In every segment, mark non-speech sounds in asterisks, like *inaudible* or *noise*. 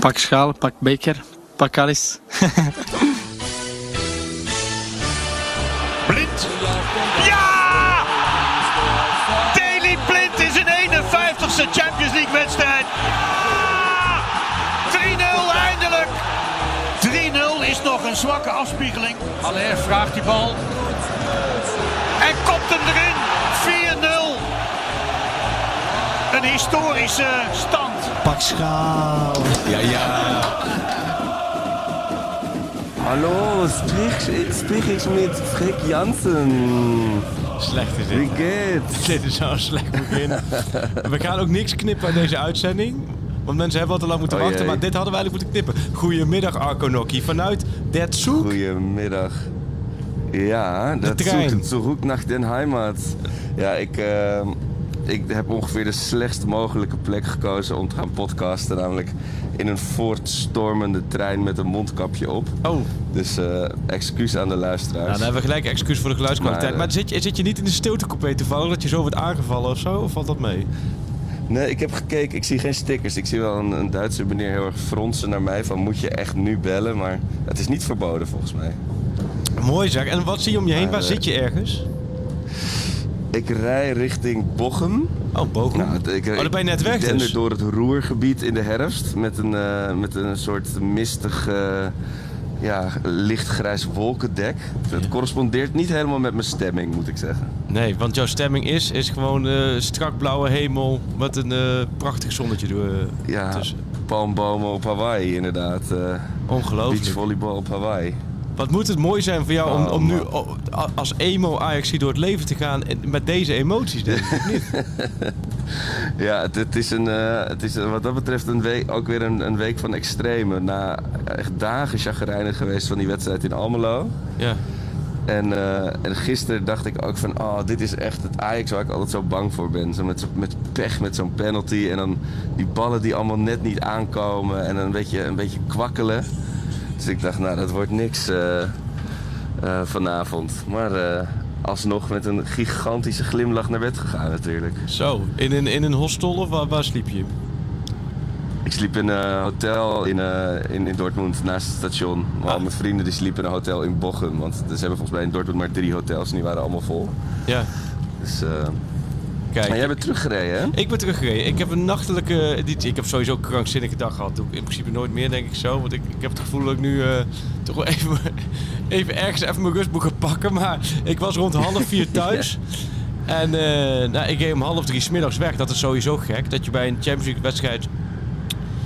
Pak schaal, pak beker, pak alles. *laughs* Blind. Ja! Daley Blind is een 51ste Champions League wedstrijd. Ja! 3-0 eindelijk. 3-0 is nog een zwakke afspiegeling. Aller vraagt die bal. En kopt hem erin. 4-0. Een historische stand. Pak schaal. Ja, ja. Hallo, sprich, sprich ik met Freek Jansen. Slecht is Wie dit. geht's? *laughs* Dit is zo'n slecht begin. We gaan ook niks knippen uit deze uitzending. Want mensen hebben al te lang moeten Oh, wachten. jee. Maar dit hadden we eigenlijk moeten knippen. Goedemiddag Arco Nokkie. Vanuit Der Zug. Goedemiddag. Ja, dat trein. zoekt terug naar den Heimat. Ja, ik, eh, ik heb ongeveer de slechtst mogelijke plek gekozen om te gaan podcasten. Namelijk in een voortstormende trein met een mondkapje op. Oh, Dus eh excuus aan de luisteraars. nou, dan hebben we gelijk excuus voor de geluidskwaliteit. Maar, Maar, zit, je, zit je niet in de stiltecoupé toevallig dat je zo wordt aangevallen of zo? Of valt dat mee? Nee, ik heb gekeken. Ik zie geen stickers. Ik zie wel een, een Duitse meneer heel erg fronsen naar mij van moet je echt nu bellen? Maar het is niet verboden volgens mij. Mooi zeg. En wat zie je om je heen? Maar, Waar eh, zit je ergens? Ik rij richting Bochum. Oh, Bochum. Nou, ik, oh, ben je net ik weg dender dus. door het Roergebied in de herfst met een, eh, met een soort mistig, eh, ja, lichtgrijs wolkendek. Het correspondeert niet helemaal met mijn stemming, moet ik zeggen. Nee, want jouw stemming is, is gewoon eh, strak blauwe hemel met een prachtig zonnetje door, Ja, tussen. palmbomen op Hawaii inderdaad. Ongelooflijk. beachvolleybal op Hawaii. Wat moet het mooi zijn voor jou om, Oh, om nu als emo Ajax door het leven te gaan en met deze emoties, denk ik. niet? *laughs* Ja, het, het is, een, eh, het is wat dat betreft een week, ook weer een, een week van extreme. Na echt dagen chagrijnig geweest van die wedstrijd in Almelo. Ja. En, eh, en gisteren dacht ik ook van, oh, dit is echt het Ajax waar ik altijd zo bang voor ben. Zo met, met pech, met zo'n penalty en dan die ballen die allemaal net niet aankomen en een beetje, een beetje kwakkelen. Dus ik dacht, nou, dat wordt niks eh, eh, vanavond. Maar eh, alsnog met een gigantische glimlach naar bed gegaan natuurlijk. Zo, in een, in een hostel of waar, waar sliep je? Ik sliep in een hotel in, in, in Dortmund naast het station. Maar al mijn vrienden die sliepen in een hotel in Bochum. Want ze hebben volgens mij in Dortmund maar drie hotels en die waren allemaal vol. Ja, Dus, maar jij bent teruggereden, hè? Ik ben teruggereden. Ik heb een nachtelijke. Ik heb sowieso een krankzinnige dag gehad. Doe ik In principe nooit meer, denk ik zo. Want ik, ik heb het gevoel dat ik nu eh, toch wel even, *laughs* even ergens even mijn rust moet gaan pakken. Maar ik was rond half vier *laughs* thuis. En eh, nou, ik ging om half drie 's middags weg. Dat is sowieso gek. Dat je bij een Champions League wedstrijd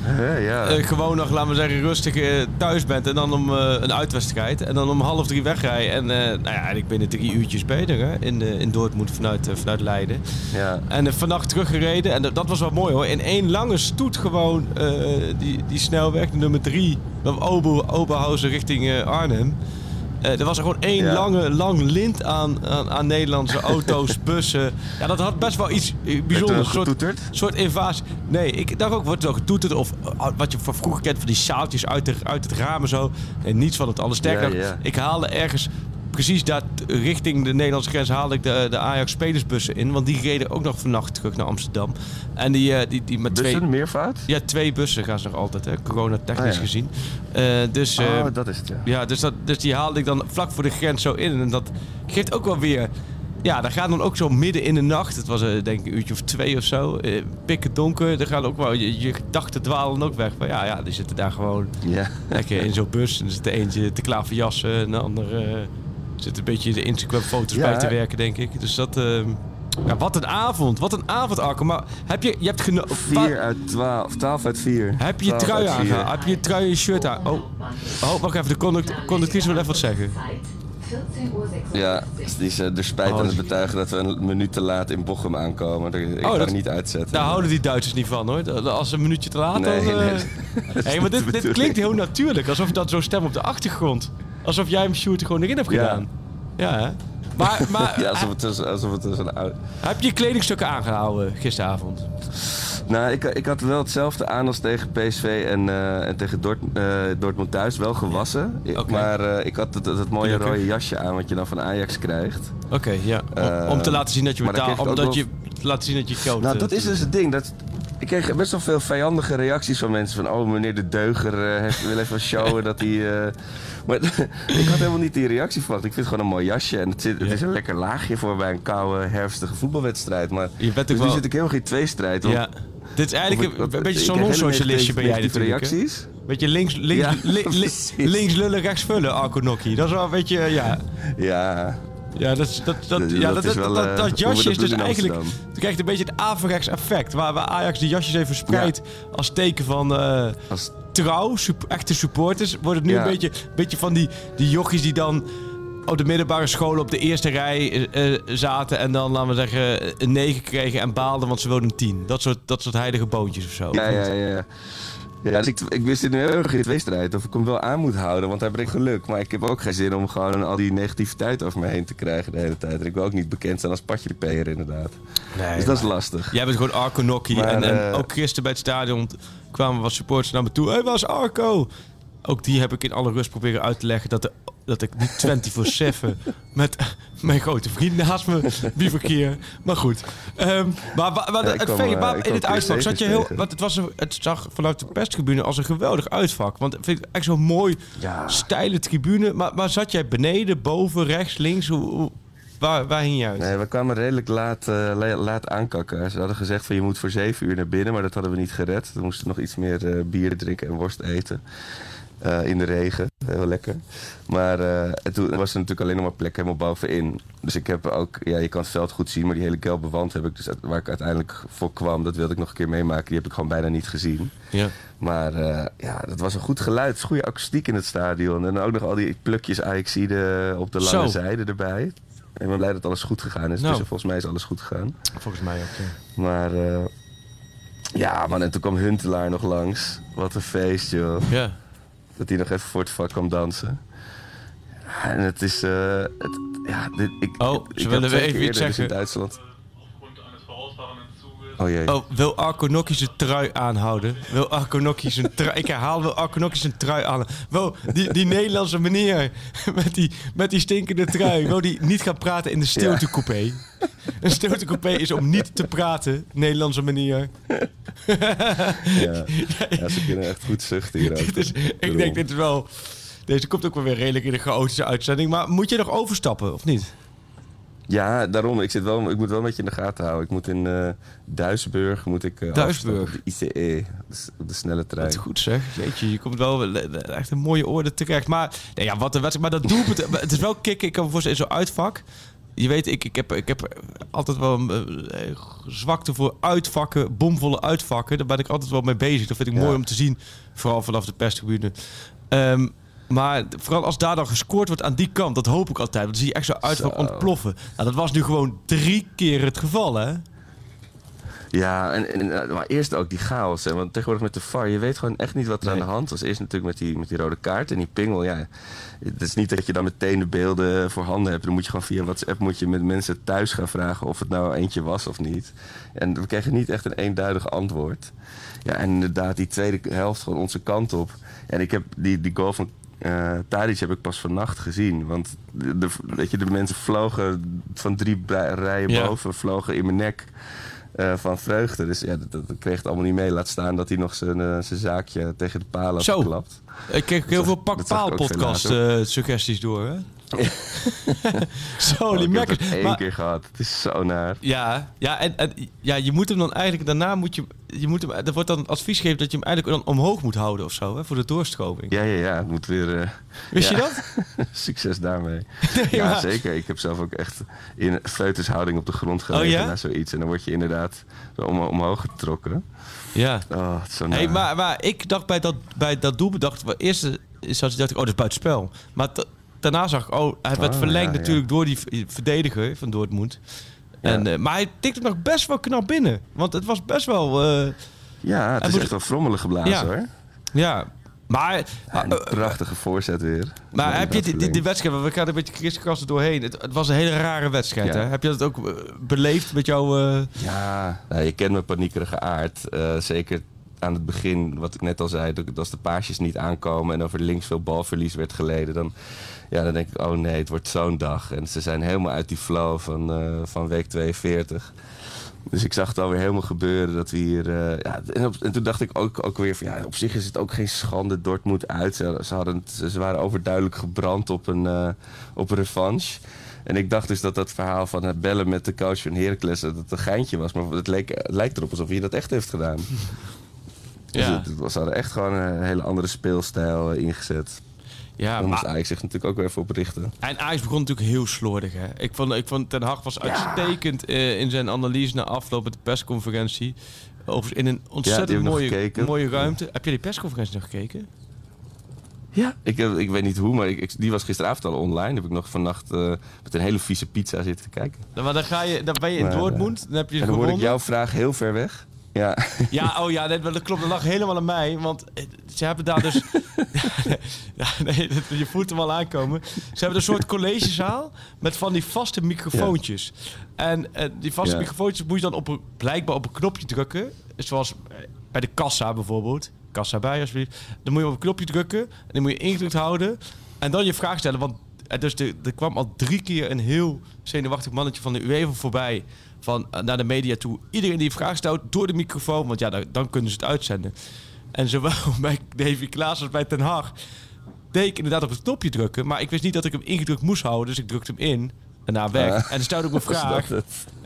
Hè, ja. eh, gewoon nog, laten we zeggen, rustig eh, thuis bent. En dan om eh, een uitwedstrijd. En dan om half drie wegrijden. En nou ja, eigenlijk binnen drie uurtjes beter hè, in, in Dortmund vanuit, vanuit Leiden. ja. En uh, vannacht teruggereden. En dat- was wel mooi hoor. In één lange stoet gewoon die, die snelweg, de nummer 3, Ober, Oberhausen richting Arnhem. Eh, er was er gewoon één Ja. lange, lang lint aan, aan, aan Nederlandse *laughs* auto's, bussen. Ja, dat had best wel iets eh, er bijzonders. Een soort, soort invasie. Nee, ik dacht ook, wordt nog getoeterd? Of eh, wat je van vroeger kent, van die zaaltjes uit, de, uit het raam en zo. Nee, niets van het alles. Sterker, Ja, ja. ik haalde ergens precies daar richting de Nederlandse grens haalde ik de, de Ajax spelersbussen in. Want die reden ook nog vannacht terug naar Amsterdam. En die, eh, die, die met twee... Bussen, meervoud? Ja, twee bussen gaan ze nog altijd, hè, corona-technisch Ah, ja. gezien. Eh, dus, eh, oh, dat is het, ja. ja, dus, dat, dus die haalde ik dan vlak voor de grens zo in. En dat geeft ook wel weer... Ja, daar gaat dan ook zo midden in de nacht. Het was eh, denk ik een uurtje of twee of zo. Eh, pikken donker. Er gaan ook wel... Je, je gedachten dwalen ook weg. Maar ja, ja, die zitten daar gewoon Ja. lekker in zo'n bus. En er zit er eentje te klaverjassen. En de ander eh, zit een beetje de Instagram-foto's Ja. bij te werken, denk ik. Dus dat... ehm, ja, wat een avond. Wat een avond, Arco. Maar heb je... Je hebt geno... 4 uit 12, 12 uit 4. Heb je je trui aangehaald? Heb je je trui en je shirt aan? Oh, oh wacht even. De conduct conductrice wil even wat zeggen. Ja, die is er spijt Oh, aan het betuigen dat we een minuut te laat in Bochum aankomen. Ik ga Oh, dat- er niet uitzetten. Daar houden die Duitsers niet van hoor. Als een minuutje te laat Nee, dan... eh, nee. *laughs* Hey, maar *laughs* dit, dit klinkt heel natuurlijk. Alsof dat zo'n stem op de achtergrond. Alsof jij hem shoot er gewoon erin hebt gedaan. Ja, hè? Maar, *laughs* maar Ja, alsof het, is, alsof het is een oud... heb je je kledingstukken aangehouden gisteravond? Nou, ik, ik had wel hetzelfde aan als tegen PSV en, eh, en tegen Dort, eh, Dortmund thuis. Wel gewassen. Maar eh, ik had het, het mooie Gelukkig. rode jasje aan wat je dan van Ajax krijgt. Oké, ja. Om, om te laten zien dat je betaalt. Omdat je laten zien dat je geld... Nou, dat is dus het ding. Dat, Ik kreeg best wel veel vijandige reacties van mensen. Van, oh, meneer de Deuger heeft, wil even showen dat hij... eh, Maar *laughs* ik had helemaal niet die reactie verwacht. Ik vind het gewoon een mooi jasje. En het, zit, het is een lekker laagje voor bij een koude, herfstige voetbalwedstrijd. Maar Je bent ook dus nu zit ik helemaal geen tweestrijd. want- Ja. Dit is eigenlijk een, beetje zo'n non-socialistje ben jij natuurlijk. hè? reacties. Beetje links, *laughs* links, Ja, li- li- precies. links lullen, rechts vullen, Arco. Dat is wel een beetje, ja. Ja, Ja, dat, dat, dat, ja, dat dat, is dat, wel, dat, eh, dat jasje is dus eigenlijk... Je krijgt een beetje het averechts effect. Waar, waar Ajax de jasjes even verspreidt als teken van eh, als, trouw, sup- echte supporters... wordt het nu een beetje, beetje van die, die jochies die dan op de middelbare school op de eerste rij eh, zaten... en dan, laten we zeggen, een 9 kregen en baalden, want ze wilden een 10. Dat soort, dat soort heilige boontjes of zo. ja, ja, ja. Ja, dus ik, ik wist nu heel erg in de tweestrijd of ik hem wel aan moet houden, want hij brengt geluk. Maar ik heb ook geen zin om gewoon al die negativiteit over me heen te krijgen de hele tijd. En ik wil ook niet bekend zijn als patjepeer inderdaad. Nee, dus dat is lastig. Jij bent gewoon Arco Nokkie. En, en eh, ook gisteren bij het stadion kwamen wat supporters naar me toe. Hé, hey, waar is Arco? Ook die heb ik in alle rust proberen uit te leggen dat, de, dat ik niet 24-7 met mijn grote vriend naast me bivakkeer. Maar goed. Ehm, maar wa- wa- Ja, ik het kwam, vee- eh, ik in het uitvak zat je heel... Want het, was een, het zag vanuit de perstribune als een geweldig uitvak. Want ik vind het echt zo'n mooi, Ja. steile tribune. Maar, maar zat jij beneden, boven, rechts, links? Hoe, waar, waar hing je uit? Nee, we kwamen redelijk laat, eh, la- laat aankakken. Ze hadden gezegd van je moet voor zeven uur naar binnen, maar dat hadden we niet gered. We moesten nog iets meer eh, bier drinken en worst eten. Eh, in de regen, heel lekker. Maar eh, en toen was er natuurlijk alleen nog maar plek helemaal bovenin. Dus ik heb ook, ja, je kan het veld goed zien, maar die hele gelbe wand heb ik dus, waar ik uiteindelijk voor kwam, dat wilde ik nog een keer meemaken. Die heb ik gewoon bijna niet gezien. Ja. Maar eh, ja, dat was een goed geluid. Goede akoestiek in het stadion. En ook nog al die plukjes Ajaxide op de lange Zo. zijde erbij. Ik ben blij dat alles goed gegaan is. Nou. Dus volgens mij is alles goed gegaan. Volgens mij ook, ja. Maar ja, man, en toen kwam Huntelaar nog langs. Wat een feest, joh. Ja. Dat hij nog even voor het vak kwam dansen. En het is... eh, het, ja, dit, ik, Oh, ik ze heb willen twee even iets dus zeggen. in Duitsland. Oh jee. Oh, wil Arco Nokkie zijn trui aanhouden? Wil zijn trui... Ik herhaal, wil Arco Nokkie zijn trui aanhouden? Wil die, die Nederlandse meneer met die, met die stinkende trui... wil die niet gaan praten in de stiltecoupé? Een stiltecoupé is om niet te praten, Nederlandse meneer. Ja. *laughs* ja, ze kunnen echt goed zuchten hier *laughs* ook. Dit is, ik denk, dit is wel... Deze komt ook wel weer redelijk in de chaotische uitzending. Maar moet je nog overstappen, of niet? Ja, daarom. Ik, zit wel, ik moet wel een beetje in de gaten houden. Ik moet in eh Duisburg moet ik, eh, Duisburg? op de ICE, de, s- op de snelle trein. Dat is goed zeg. Jeetje, je komt wel le- echt een mooie orde terecht. Maar, nee, ja, wat een wedstrijd. Maar dat doelpunt, *laughs* het is wel kicken. Ik kan me voorstellen, in zo'n uitvak. Je weet, ik, ik, heb, ik heb altijd wel een eh, zwakte voor uitvakken, bomvolle uitvakken. Daar ben ik altijd wel mee bezig. Dat vind ik Ja. mooi om te zien, vooral vanaf de perstribune. Ehm, maar vooral als daar dan gescoord wordt aan die kant, dat hoop ik altijd. Want dan zie je echt zo'n uitvak Zo. ontploffen. Nou, dat was nu gewoon drie keer het geval, hè? Ja, en, en, eh, maar eerst ook die chaos. Hè, want tegenwoordig met de VAR, je weet gewoon echt niet wat er aan de hand was. Eerst natuurlijk met die, met die rode kaart en die pingel. Ja, het is niet dat je dan meteen de beelden voorhanden hebt. Dan moet je gewoon via WhatsApp moet je met mensen thuis gaan vragen of het nou eentje was of niet. En we kregen niet echt een eenduidig antwoord. Ja, en inderdaad, die tweede helft gewoon onze kant op. En ik heb die, die goal van eh Tadic heb ik pas vannacht gezien. Want de, de- weet je, de mensen vlogen van drie rijen Ja. boven, vlogen in mijn nek eh, van vreugde. Dus ja, dat, dat kreeg het allemaal niet mee. Laat staan dat hij nog zijn, eh, zijn zaakje tegen de palen geklapt. Ik kreeg heel veel Pak dat zag ik Paal ook veel podcast later. eh, suggesties door, hè? *laughs* Zo, Oh, die ik heb het één Maar- keer gehad. Het is zo naar. Ja, ja, en, en ja, je moet hem dan eigenlijk daarna moet je, je moet hem, er wordt dan advies gegeven dat je hem eigenlijk dan omhoog moet houden of zo, hè, voor de doorstroming. Ja, ja, ja. Het moet weer... eh, Wist ja. je dat? *laughs* Succes daarmee. *laughs* Nee, ja, maar- zeker. Ik heb zelf ook echt in foetushouding op de grond gelegen Oh, ja? na zoiets. En dan word je inderdaad om, omhoog getrokken. Ja. Oh, het is zo naar. Hey, maar, maar ik dacht bij dat, bij dat doel bedacht, wel, eerst dacht ik, oh, dat is buitenspel. Maar daarna zag ik, oh, hij werd Oh, verlengd ja, ja. natuurlijk door die verdediger van Dortmund. Ja. En, eh, maar hij tikte nog best wel knap binnen. Want het was best wel... eh, Ja, het is echt wel frommelig geblazen Ja. hoor. ja, maar... Ja, en die eh, prachtige voorzet weer. Maar heb je die, die, die verlengd. wedstrijd, we gaan er een beetje kriskassen doorheen. Het, het was een hele rare wedstrijd, Ja. hè? Heb je dat ook beleefd met jouw... eh, Ja, nou, je kent mijn paniekerige aard. Eh, zeker aan het begin, wat ik net al zei, dat als de paasjes niet aankomen en over links veel balverlies werd geleden, dan, ja, dan denk ik, oh nee, het wordt zo'n dag. En ze zijn helemaal uit die flow van, eh, van week 42. Dus ik zag het alweer helemaal gebeuren dat we hier... eh, ja, en, op- en toen dacht ik ook, ook weer van... Ja, op zich is het ook geen schande Dortmund uit. Ze, ze, hadden het- ze waren overduidelijk gebrand op een, eh, op een revanche. En ik dacht dus dat dat verhaal van het bellen met de coach van Heracles... dat het een geintje was. Maar het, leek, het lijkt erop alsof hij dat echt heeft gedaan. Dus Ja. het, het was, ze hadden echt gewoon een hele andere speelstijl ingezet. Ja, Daar moest maar, Ajax zich natuurlijk ook weer even op richten. en Ajax begon natuurlijk heel slordig. Hè. Ik, vond, ik vond Ten Hag was uitstekend eh, in zijn analyse na afloop met de persconferentie. Over, in een ontzettend mooie, mooie ruimte. Heb je die persconferentie nog gekeken? Ja. Ik, heb, ik weet niet hoe, maar ik, ik- die was gisteravond al online. Heb ik nog vannacht eh, met een hele vieze pizza zitten kijken. Nou, Maar dan, ga je, dan ben je in Maar, eh, Dortmund. Dan heb je En dan hoorde ik jouw vraag heel ver weg. Ja, Ja, oh ja, dat klopt. Dat lag helemaal aan mij. Want eh, ze hebben daar dus... *laughs* ja, nee, je voelt hem al aankomen. Ze hebben een soort collegezaal met van die vaste microfoontjes. En eh, die vaste Ja. microfoontjes moet je dan op een, blijkbaar op een knopje drukken. Zoals eh, bij de kassa bijvoorbeeld. Kassa bij, alsjeblieft. Dan moet je op een knopje drukken. En dan moet je ingedrukt houden. En dan je vraag stellen. Want er, dus er kwam al drie keer een heel zenuwachtig mannetje van de UEFA voorbij. Van, eh, naar de media toe. Iedereen die een vraag stelt door de microfoon. Want ja, dan, dan kunnen ze het uitzenden. En zowel *laughs* bij Davy Klaas als bij Ten Hag deed ik inderdaad op het knopje drukken. Maar ik wist niet dat ik hem ingedrukt moest houden. Dus ik drukte hem in. Daarna weg. En dan stelde ik mijn vraag.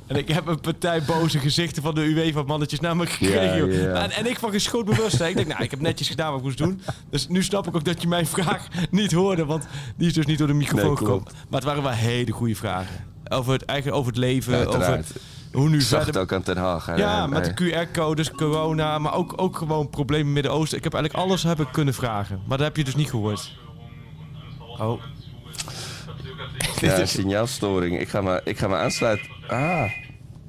En ik heb een partij boze gezichten van de UEFA-mannetjes naar me gekregen. En, en ik van geschoot bewust. Ik denk, nou, ik heb netjes gedaan wat ik moest doen. Dus nu snap ik ook dat je mijn vraag niet hoorde. Want die is dus niet door de microfoon Nee, gekomen. Maar het waren wel hele goede vragen. Over het, eigen, over het leven. Over hoe nu Ik zag het ook aan Ten Haag. Ja, met de QR-codes, corona, maar ook, ook gewoon problemen in het Midden-Oosten. Ik heb eigenlijk alles hebben kunnen vragen. Maar dat heb je dus niet gehoord. Oh, Ja, signaalstoring. Ik ga me, ik ga me aansluiten. Ah,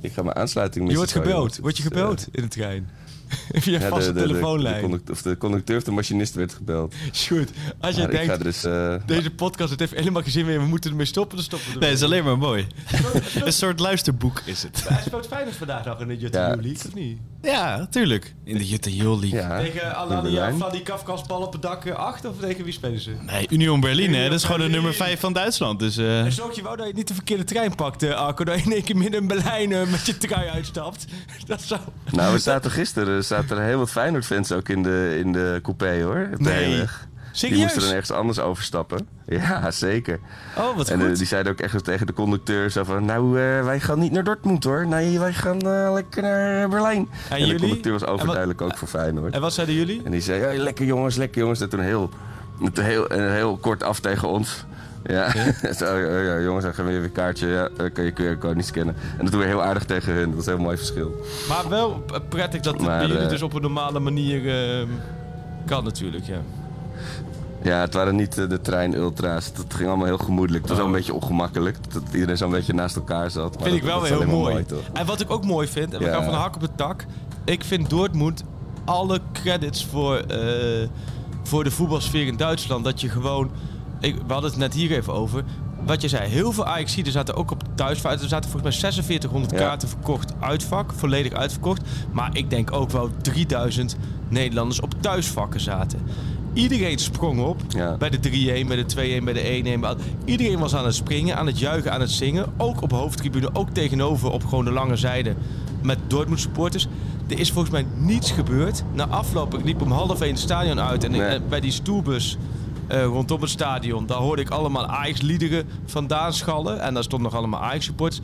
ik ga mijn aansluiting je wordt gebeld. Word je gebeld in de trein? *laughs* Via ja, vaste de, de, de, de, telefoonlijn. conduct- of de conducteur of de machinist werd gebeld. Is goed. Als je Maar ik denkt, ga dus... eh, deze podcast het heeft helemaal geen zin meer, we moeten ermee stoppen, dan stoppen we Nee, ermee. het is alleen maar mooi. een soort luisterboek is het. Hij speelt Feyenoord vandaag nog in de Jutte Ja. League, of niet? Ja, natuurlijk. In de Jutta League. ja, Tegen in Alania Berlijn. Vladi Kafkas bal op het dak eh, 8 of tegen wie spelen ze? Nee, Union Berlin, hè? Dat is gewoon de nummer 5 van Duitsland. Dus eh, En zorg je wel dat je niet de verkeerde trein pakt, eh, Arco. Dat je in één keer midden in Berlijn eh, met je trui uitstapt. *laughs* Dat zou... Nou, we zaten gisteren er zaten er heel wat Feyenoord-fans ook in de, in de coupé, hoor. Op de Nee. heenweg. Die moesten dan ergens anders overstappen. *laughs* Ja, zeker. Oh, wat En eh, goed. die zeiden ook echt tegen de conducteur zo van... Nou, eh, wij gaan niet naar Dortmund, hoor. Nee, wij gaan eh, lekker naar Berlijn. En, jullie? de conducteur was En wat- overduidelijk ook voor Feyenoord. En wat zeiden jullie? En die zei, ja, lekker jongens, lekker jongens. En toen heel, heel, en heel kort af tegen ons. Ja, Zo, ja, *laughs* ja, jongens, dan gaan we weer een kaartje. Ja, dan kan je QR-code niet scannen. En dat doen we heel aardig tegen hun. Dat was een heel mooi verschil. Maar wel prettig dat het Maar, bij jullie eh, dus op een normale manier eh, kan natuurlijk, ja. Ja, het waren niet eh, de trein-ultra's. Het ging allemaal heel gemoedelijk. Het was wel een beetje ongemakkelijk. Dat iedereen zo'n beetje naast elkaar zat. Maar Vind ik wel weer heel mooi. toch? En wat ik ook mooi vind, en we Ja. gaan van de hak op de tak. Ik vind Dortmund alle credits voor, eh, voor de voetbalsfeer in Duitsland. Dat je gewoon, ik, we hadden het net hier even over. Wat je zei, heel veel Ajaxiden zaten ook op thuisvak. Er zaten volgens mij 4600 Ja. kaarten verkocht uitvak, volledig uitverkocht. Maar ik denk ook wel 3000 Nederlanders op thuisvakken zaten. Iedereen sprong op. Ja. Bij de 3-1, bij de 2-1, bij de 1-1. bij al- Iedereen was aan het springen, aan het juichen, aan het zingen. Ook op hoofdtribune, ook tegenover op gewoon de lange zijde met Dortmund supporters. Er is volgens mij niets gebeurd. Na afloop, ik liep om half één het stadion uit. En Nee. bij die stoelbus eh, rondom het stadion, daar hoorde ik allemaal Ajax-liederen vandaan schallen. En daar stonden nog allemaal Ajax-supporters.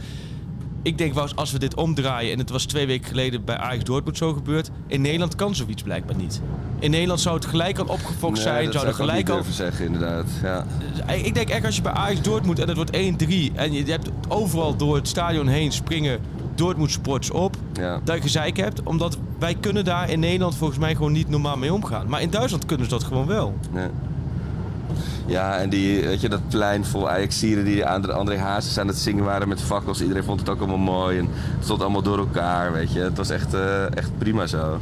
Ik denk wel eens, als we dit omdraaien, en het was twee weken geleden bij Ajax Dortmund zo gebeurd. In Nederland kan zoiets blijkbaar niet. In Nederland zou het gelijk al opgefokt Nee, zijn. dat Zou er gelijk al zeggen, inderdaad. Ja. ik denk echt als je bij Ajax Dortmund en het wordt 1-3 en je hebt overal door het stadion heen springen Dortmund sports op, Ja. dat je gezeik hebt, omdat wij kunnen daar in Nederland volgens mij gewoon niet normaal mee omgaan. Maar in Duitsland kunnen ze dat gewoon wel. Ja, en die, weet je, dat plein vol Ajaxieren die André Hazes aan het zingen waren met fakkels. Iedereen vond het ook allemaal mooi en het stond allemaal door elkaar, weet je. Het was echt, eh, echt prima zo.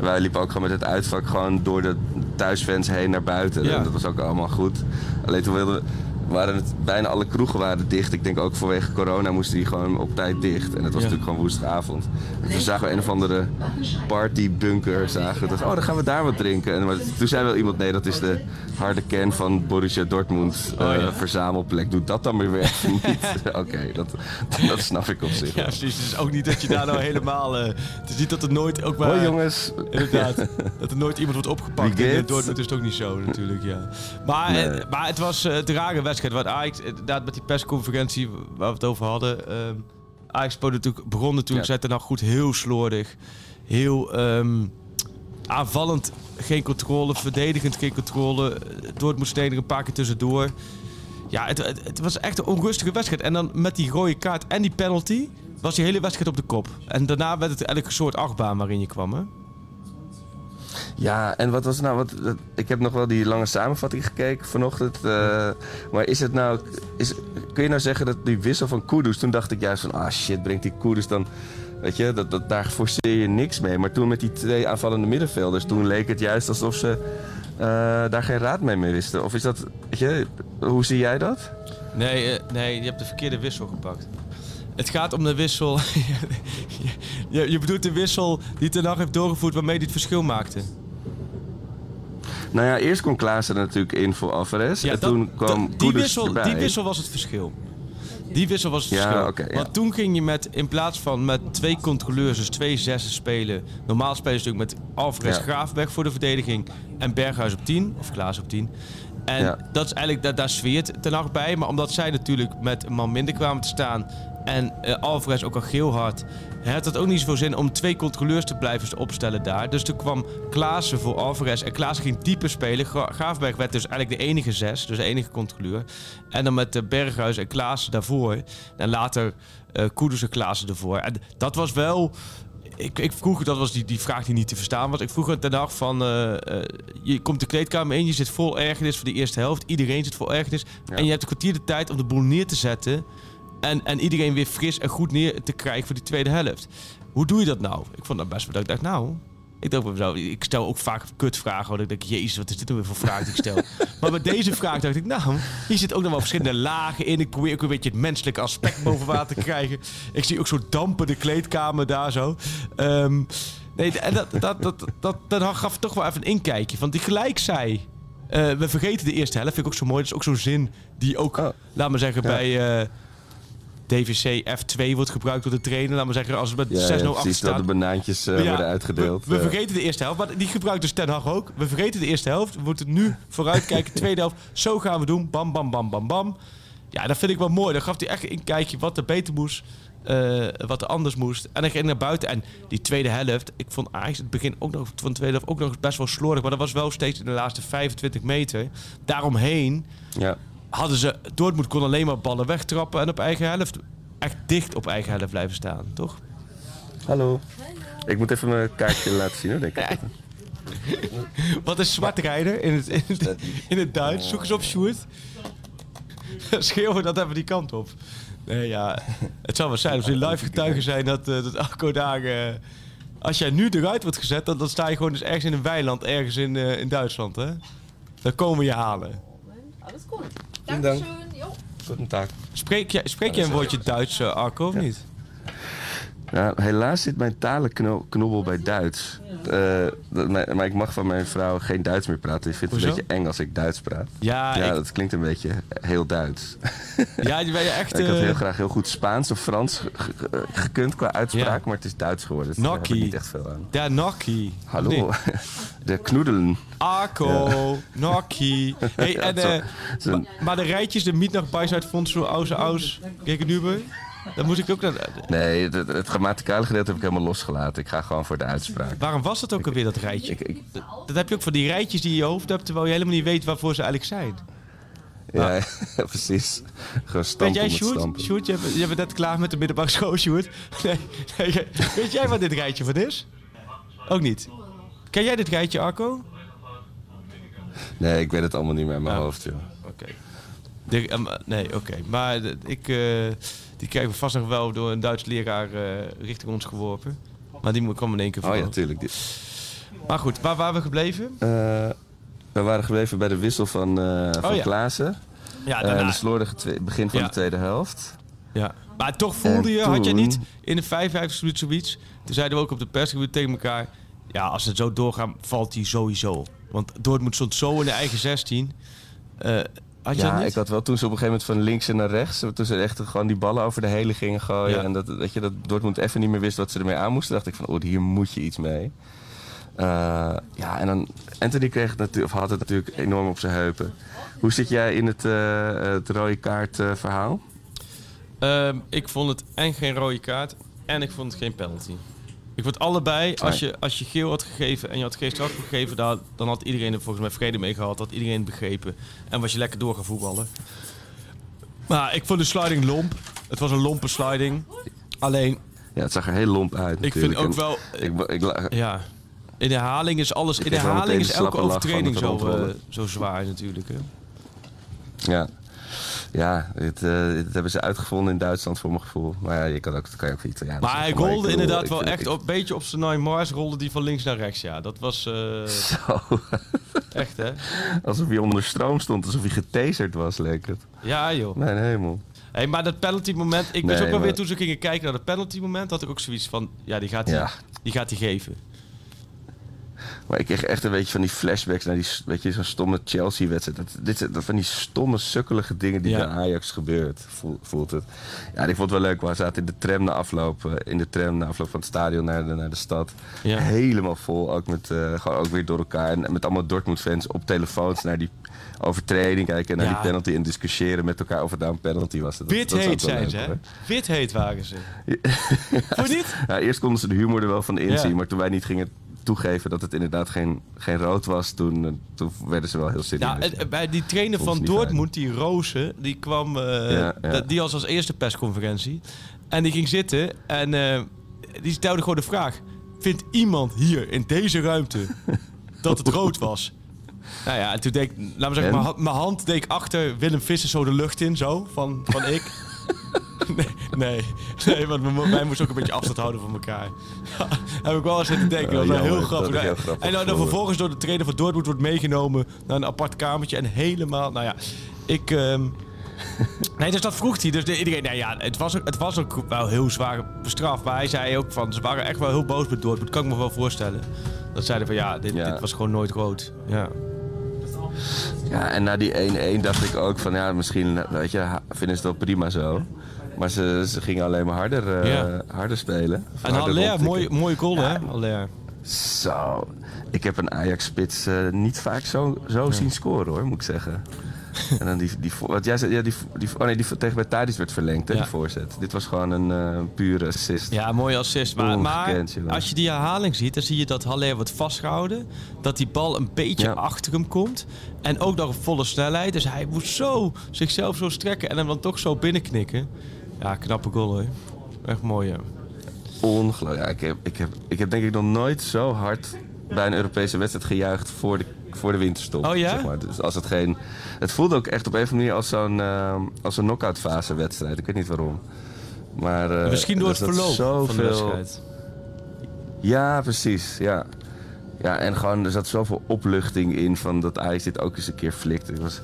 Wij liepen ook gewoon met het uitvak gewoon door de thuisfans heen naar buiten. Ja. En dat was ook allemaal goed. Alleen toen wilden we... waren het, bijna alle kroegen waren dicht. Ik denk ook vanwege corona moesten die gewoon op tijd dicht. En het was natuurlijk gewoon woensdagavond. En toen zagen we een of andere partybunker. Zagen we, dachten, oh, dan gaan we daar wat drinken. En maar toen zei wel iemand, nee, dat is de harde kern van Borussia Dortmund Oh, eh, verzamelplek. Doe dat dan weer even *laughs* niet. Oké, dat, dat snap ik op zich Ja, precies. Het is ook niet dat je daar nou helemaal... eh, het is niet dat er nooit ook maar... Hoi jongens. Inderdaad. *laughs* Dat er nooit iemand wordt opgepakt. In? Dortmund is het ook niet zo natuurlijk, ja. Maar, Nee. eh, maar het was eh, rare wedstrijd. Want Ajax, inderdaad met die persconferentie waar we het over hadden... ehm Ajax begon natuurlijk, begon natuurlijk Ja. zette nou goed heel slordig. Heel ehm, aanvallend geen controle, verdedigend geen controle. Dortmund steed er een paar keer tussendoor. Ja, het, het, het was echt een onrustige wedstrijd. En dan met die rode kaart en die penalty was die hele wedstrijd op de kop. En daarna werd het eigenlijk een soort achtbaan waarin je kwam, hè? Ja, en wat was nou? Wat, ik heb nog wel die lange samenvatting gekeken vanochtend. eh, maar is het nou. Is, kun je nou zeggen dat die wissel van Kudus. Toen dacht ik juist van. Ah shit, brengt die Kudus dan. Weet je, dat, daar forceer je niks mee. Maar toen met die twee aanvallende middenvelders. Toen leek het juist alsof ze. eh, daar geen raad mee mee wisten. Of is dat. Weet je, hoe zie jij dat? Nee, eh, nee, je hebt de verkeerde wissel gepakt. Het gaat om de wissel. *laughs* je, je bedoelt de wissel die Ten Hag heeft doorgevoerd waarmee hij het verschil maakte. Nou ja, eerst kwam Klaassen er natuurlijk in voor Alvarez. en dat- toen kwam dat- die, wissel, erbij. die wissel was het verschil. Die wissel was het Ja, verschil. ja. Want toen ging je met, in plaats van met twee controleurs, dus twee zessen spelen. Normaal spelen ze natuurlijk met Alvarez Ja. Graafweg voor de verdediging. En Berghuis op 10, of Klaas op 10. En Ja. dat is eigenlijk, daar, daar zweert Ten Hag bij. Maar omdat zij natuurlijk met een man minder kwamen te staan. En eh, Alvarez ook al geel had. Had het ook niet zoveel zin om twee controleurs te blijven opstellen daar. Dus toen kwam Klaassen voor Alvarez. En Klaassen ging dieper spelen. Gra- Graafberg werd dus eigenlijk de enige zes. Dus de enige controleur. En dan met eh, Berghuis en Klaassen daarvoor. En later eh Kudus en Klaassen ervoor. En dat was wel... Ik, ik vroeg, dat was die, die vraag die niet te verstaan was. Ik vroeg het dag van, je komt de kleedkamer in, je zit vol ergernis voor de eerste helft. Iedereen zit vol ergernis. En je hebt een kwartier de tijd om de boel neer te zetten. En, en iedereen weer fris en goed neer te krijgen voor die tweede helft. Hoe doe je dat nou? Ik vond dat best wel dat ik dacht, nou... Ik, dacht, bij mezelf, ik stel ook vaak kutvragen. Dat ik denk, jezus, wat is dit nou weer voor vraag die ik stel? *laughs* maar bij deze vraag dacht ik, nou, hier zit ook nog wel verschillende lagen in. Ik probeer ook een beetje het menselijke aspect boven water te krijgen. Ik zie ook zo'n dampende kleedkamer daar zo. Ehm, nee, en dat, dat, dat, dat, dat, gaf toch wel even een inkijkje. Want die gelijk zei... eh, we vergeten de eerste helft. Vind ik ook zo mooi. Dat is ook zo'n zin die ook, Oh. laat maar zeggen, Ja. bij... eh, DVC F2 wordt gebruikt door de trainer. Laat maar zeggen, als het met 6-0 Ja, achter dat de banaantjes Ja, worden uitgedeeld. We, we Eh, vergeten de eerste helft, maar die gebruikt dus Ten Hag ook. We vergeten de eerste helft. We moeten nu vooruitkijken. *laughs* Tweede helft, zo gaan we doen. Bam, bam, bam, bam, bam. Ja, dat vind ik wel mooi. Dan gaf hij echt een kijkje wat er beter moest. eh, wat er anders moest. En dan ging hij naar buiten. En die tweede helft, ik vond eigenlijk het begin ook nog van de tweede helft ook nog best wel slordig. Maar dat was wel steeds in de laatste 25 meter. Daaromheen ja. Hadden ze... Dortmund kon alleen maar ballen wegtrappen en op eigen helft... Echt dicht op eigen helft blijven staan, toch? Hallo. Ik moet even mijn kaartje laten zien hoor, denk ik. *laughs* Wat is zwartrijder in het, in het, in het Duits? Zoek eens op, Sjoerd. Schreeuwen dat even die kant op. Nee, ja. Het zou wel zijn als we live getuigen zijn dat, eh, dat Arco daar... eh, als jij nu eruit wordt gezet, dan, dan sta je gewoon dus ergens in een weiland, ergens in, eh, in Duitsland, hè? Dan komen we je halen. Alles gut. Dank. Dankeschön. Jo. Goedendag. Spreek jij, spreek jij een woordje Duits, eh, Arco, of niet? Ja, helaas zit mijn talenknobbel bij Duits. Eh, dat- maar, maar ik mag van mijn vrouw geen Duits meer praten. Ik vind het Hoezo? een beetje eng als ik Duits praat. Ja, ja, ik- dat klinkt een beetje heel Duits. *laughs* Ja, die ben je echt... ik had eh, heel graag heel goed Spaans of Frans ge- ge- gekund qua uitspraak, maar het is Duits geworden. Dus daar heb ik Nokkie. niet echt veel aan. Der Nokkie. Hallo, Nee. *laughs* de knoedelen. Arco, Nokkie. *laughs* Hey, en, Ja, eh, ma- maar de rijtjes, de Miet nach Bijzeit vond zo aus aus gegenüber. Dan moet ik ook. Nee, het, het, grammaticale gedeelte heb ik helemaal losgelaten. Ik ga gewoon voor de uitspraak. Waarom was dat ook alweer, dat rijtje? Ik, ik, Dat, dat heb je ook van die rijtjes die je in je hoofd hebt, terwijl je helemaal niet weet waarvoor ze eigenlijk zijn. ja, ja, *laughs* precies. Gewoon Weet jij, Sjoerd? Sjoerd, je bent, je bent net klaar met de middelbare school, Sjoerd. *laughs* Nee, *laughs* weet jij wat dit rijtje van is? Ook niet. Ken jij dit rijtje, Arco? Nee, ik weet het allemaal niet meer in mijn Oh. hoofd, joh. Oké. Ehm, nee, oké. Maar ik, eh, die krijgen we vast nog wel door een Duits leraar eh, richting ons geworpen. Maar die moet- kwam in één keer Oh voor. ja, tuurlijk. Die- maar goed, waar waren we gebleven? Eh, we waren gebleven bij de wissel van, eh van Oh ja. Klaassen. Ja, daarna. de slordige begin van Ja. de tweede helft. Ja. Maar toch voelde En je, had je niet in de 55 minuut zoiets. Toen zeiden we ook op de persgebied tegen elkaar. Ja, als het zo doorgaan, valt hij sowieso. Want Dortmund stond zo in de eigen 16. Eh, had je dat Ja, niet? ik had wel toen ze op een gegeven moment van links en naar rechts... toen ze echt gewoon die ballen over de hele gingen gooien... Ja. en dat, dat, je, dat Dortmund even niet meer wist wat ze ermee aan moesten... dacht ik van, oh, hier moet je iets mee. Eh, ja, en dan... Anthony kreeg het natuurlijk, of had het natuurlijk enorm op zijn heupen. Hoe zit jij in het, eh, het rode kaart eh, verhaal? Ehm, ik vond het en geen rode kaart en ik vond het geen penalty. Ik vond allebei, als je, als je geel had gegeven en je had geen straf gegeven, dan, dan had iedereen er volgens mij vrede mee gehad. Had iedereen het begrepen. En was je lekker door gaan voetballen. Maar ik vond de sliding lomp. Het was een lompe sliding. Alleen, Ja, het zag er heel lomp uit ik vind ook wel... Ik, ik, la- Ja, in de herhaling is alles... In herhaling is elke overtreding zo, eh, zo zwaar natuurlijk. Hè? Ja, ja dit, eh, hebben ze uitgevonden in Duitsland voor mijn gevoel. Maar ja, je kan ook, dat kan je ook voor Italianen Maar hij rolde inderdaad ik wel echt een beetje op zijn Mars rolde die van links naar rechts. Ja, dat was eh, *laughs* Zo, echt hè. alsof hij onder stroom stond, alsof hij getaserd was, leek het. Ja joh. Mijn hemel. Hey, maar dat penalty moment, ik wist Nee, ook wel weer maar- toen ze gingen kijken naar het penalty moment, had ik ook zoiets van, ja die gaat hij Ja. die gaat hij geven. Maar ik kreeg echt een beetje van die flashbacks naar die, s- weet je, zo'n stomme Chelsea-wedstrijd. Dat, dit, dat van die stomme, sukkelige dingen die Ja. bij Ajax gebeurt, voel- voelt het. Ja, ik vond het wel leuk. We zaten in de tram na afloop, eh, in de tram na afloop van het stadion naar de, naar de stad. Ja. Helemaal vol, ook, met, eh, gewoon ook weer door elkaar. En met allemaal Dortmund-fans op telefoons naar die overtreding kijken. En naar Ja. die penalty en discussiëren met elkaar of het nou een penalty was. Dat, Wit dat heet zijn leuk, ze hè. Wit heet waren ze. *laughs* Je niet? Ja, eerst konden ze de humor er wel van inzien, maar toen wij niet gingen toegeven dat het inderdaad geen, geen rood was, toen, eh, toen werden ze wel heel serieus. Ja, bij die trainer van Dortmund, die Rozen, die kwam, Ja, ja. dat- die was als eerste persconferentie. En die ging zitten en eh, die stelde gewoon de vraag, vindt iemand hier in deze ruimte *laughs* dat het rood was? Nou ja, en toen deed ik, laten we zeggen, En? mijn ha- mijn hand deed ik achter Willem Visser zo de lucht in, zo, van, van ik. Nee, *laughs* nee, nee, want wij moesten ook een beetje afstand houden van elkaar. *laughs* heb ik wel eens zitten denken, dat was wel jammer, heel grappig. dat is heel grappig en dan, vervolgens door de trainer van Dortmund wordt meegenomen naar een apart kamertje en helemaal, nou ja, ik... ehm, *laughs* Nee, dus dat vroeg hij. Dus de- iedereen, nou ja, het was, ook, het was ook wel heel zwaar bestraft. Maar hij zei ook van, ze waren echt wel heel boos met Dortmund. Kan ik me wel voorstellen. Dat zeiden van, ja, dit, Ja. dit was gewoon nooit rood. Ja. Ja, en na die 1-1 dacht ik ook van ja, misschien weet je, vinden ze het wel prima zo. Maar ze, ze gingen alleen maar harder, eh, Ja. harder spelen. En Haller, mooi, mooie goal hè, Haller. Zo. Ik heb een Ajax-spits eh, niet vaak zo, zo zien scoren hoor, moet ik zeggen. En dan die, die, wat jij zei, ja, die, die, oh nee, die tegen bij Thadis werd verlengd, hè, Ja. die voorzet. Dit was gewoon een eh, pure assist. Ja, mooie assist. Maar, als je die herhaling ziet, dan zie je dat Haller wordt vastgehouden. Dat die bal een beetje Ja. achter hem komt. En ook nog op volle snelheid. Dus hij moet zo zichzelf zo strekken en hem dan toch zo binnenknikken. Ja, knappe goal hoor. Echt mooi, ja. Ongelooflijk. Ja, ik, heb, ik, heb, ik heb denk ik nog nooit zo hard bij een Europese wedstrijd gejuicht voor de, voor de winterstop. Oh ja? Zeg maar. dus als het, geen, het voelde ook echt op een of andere manier als zo'n eh, als een knock-out fase wedstrijd. Ik weet niet waarom. Maar, eh, Misschien door het verloop van de zoveel- wedstrijd. Ja, precies. Ja. ja, en gewoon er zat zoveel opluchting in van dat Ajax dit ook eens een keer flikt. Ik was,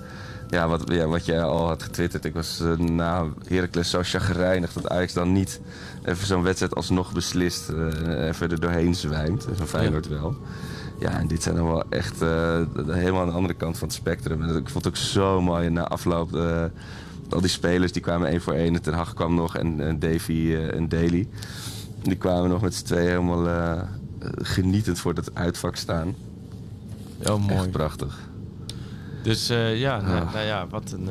ja, wat, ja, wat jij al had getwitterd. Ik was eh, na Heracles zo chagrijnig dat Ajax dan niet even zo'n wedstrijd alsnog beslist. eh even er doorheen zwijmt. Zo'n Feyenoord wel. Ja, en dit zijn dan wel echt eh, helemaal aan de andere kant van het spectrum. En ik vond het ook zo mooi na afloop. eh, al die spelers die kwamen één voor één. En Ten Hag kwam nog en, en Davy eh, en Daly. Die kwamen nog met z'n tweeën helemaal genietend voor dat uitvak staan. Oh, mooi. Echt prachtig. Dus ja, nou, Ah. nou ja, wat een...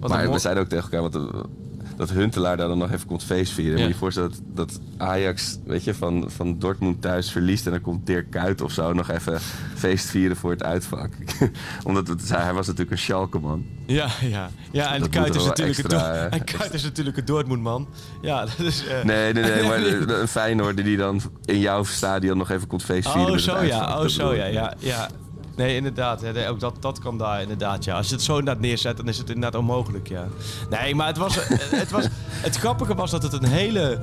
wat maar een we zeiden ook tegen elkaar want, dat Huntelaar daar dan nog even komt feestvieren. Ja. Moet je je voorstellen dat, dat Ajax weet je, van, van Dortmund thuis verliest... en dan komt Dirk Kuyt of zo nog even feestvieren voor het uitvak. *laughs* Omdat het, hij was natuurlijk een Schalke-man. Ja, ja. ja en Dat Kuit moet is, natuurlijk een extra, Dor- eh, en *laughs* Kuyt is natuurlijk een Dortmund-man. Ja, dat is... eh, Nee, nee, nee, maar *laughs* een Feyenoorder die dan in jouw stadion nog even komt feestvieren Oh, zo ja. Oh, zo ja. ja, ja. Nee, inderdaad. Nee, ook dat, dat kan daar inderdaad, ja. Als je het zo inderdaad neerzet, dan is het inderdaad onmogelijk, ja. Nee, maar het, was, *laughs* eh, het, was, het grappige was dat het een hele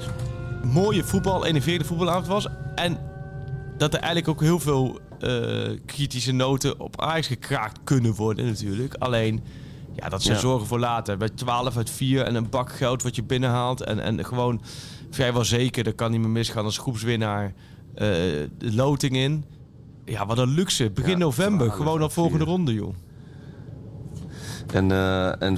mooie voetbal, enerverende voetbalavond was. En dat er eigenlijk ook heel veel eh, kritische noten op Ajax gekraakt kunnen worden natuurlijk. Alleen, Ja, dat zijn Ja. zorgen voor later. Bij 12 uit 4 en een bak geld wat je binnenhaalt. En, en gewoon vrijwel zeker, dat kan niet meer misgaan als groepswinnaar eh, de loting in. Ja, wat een luxe. Begin Ja, november. 12 Gewoon al uit volgende 4. ronde, joh. En, eh, en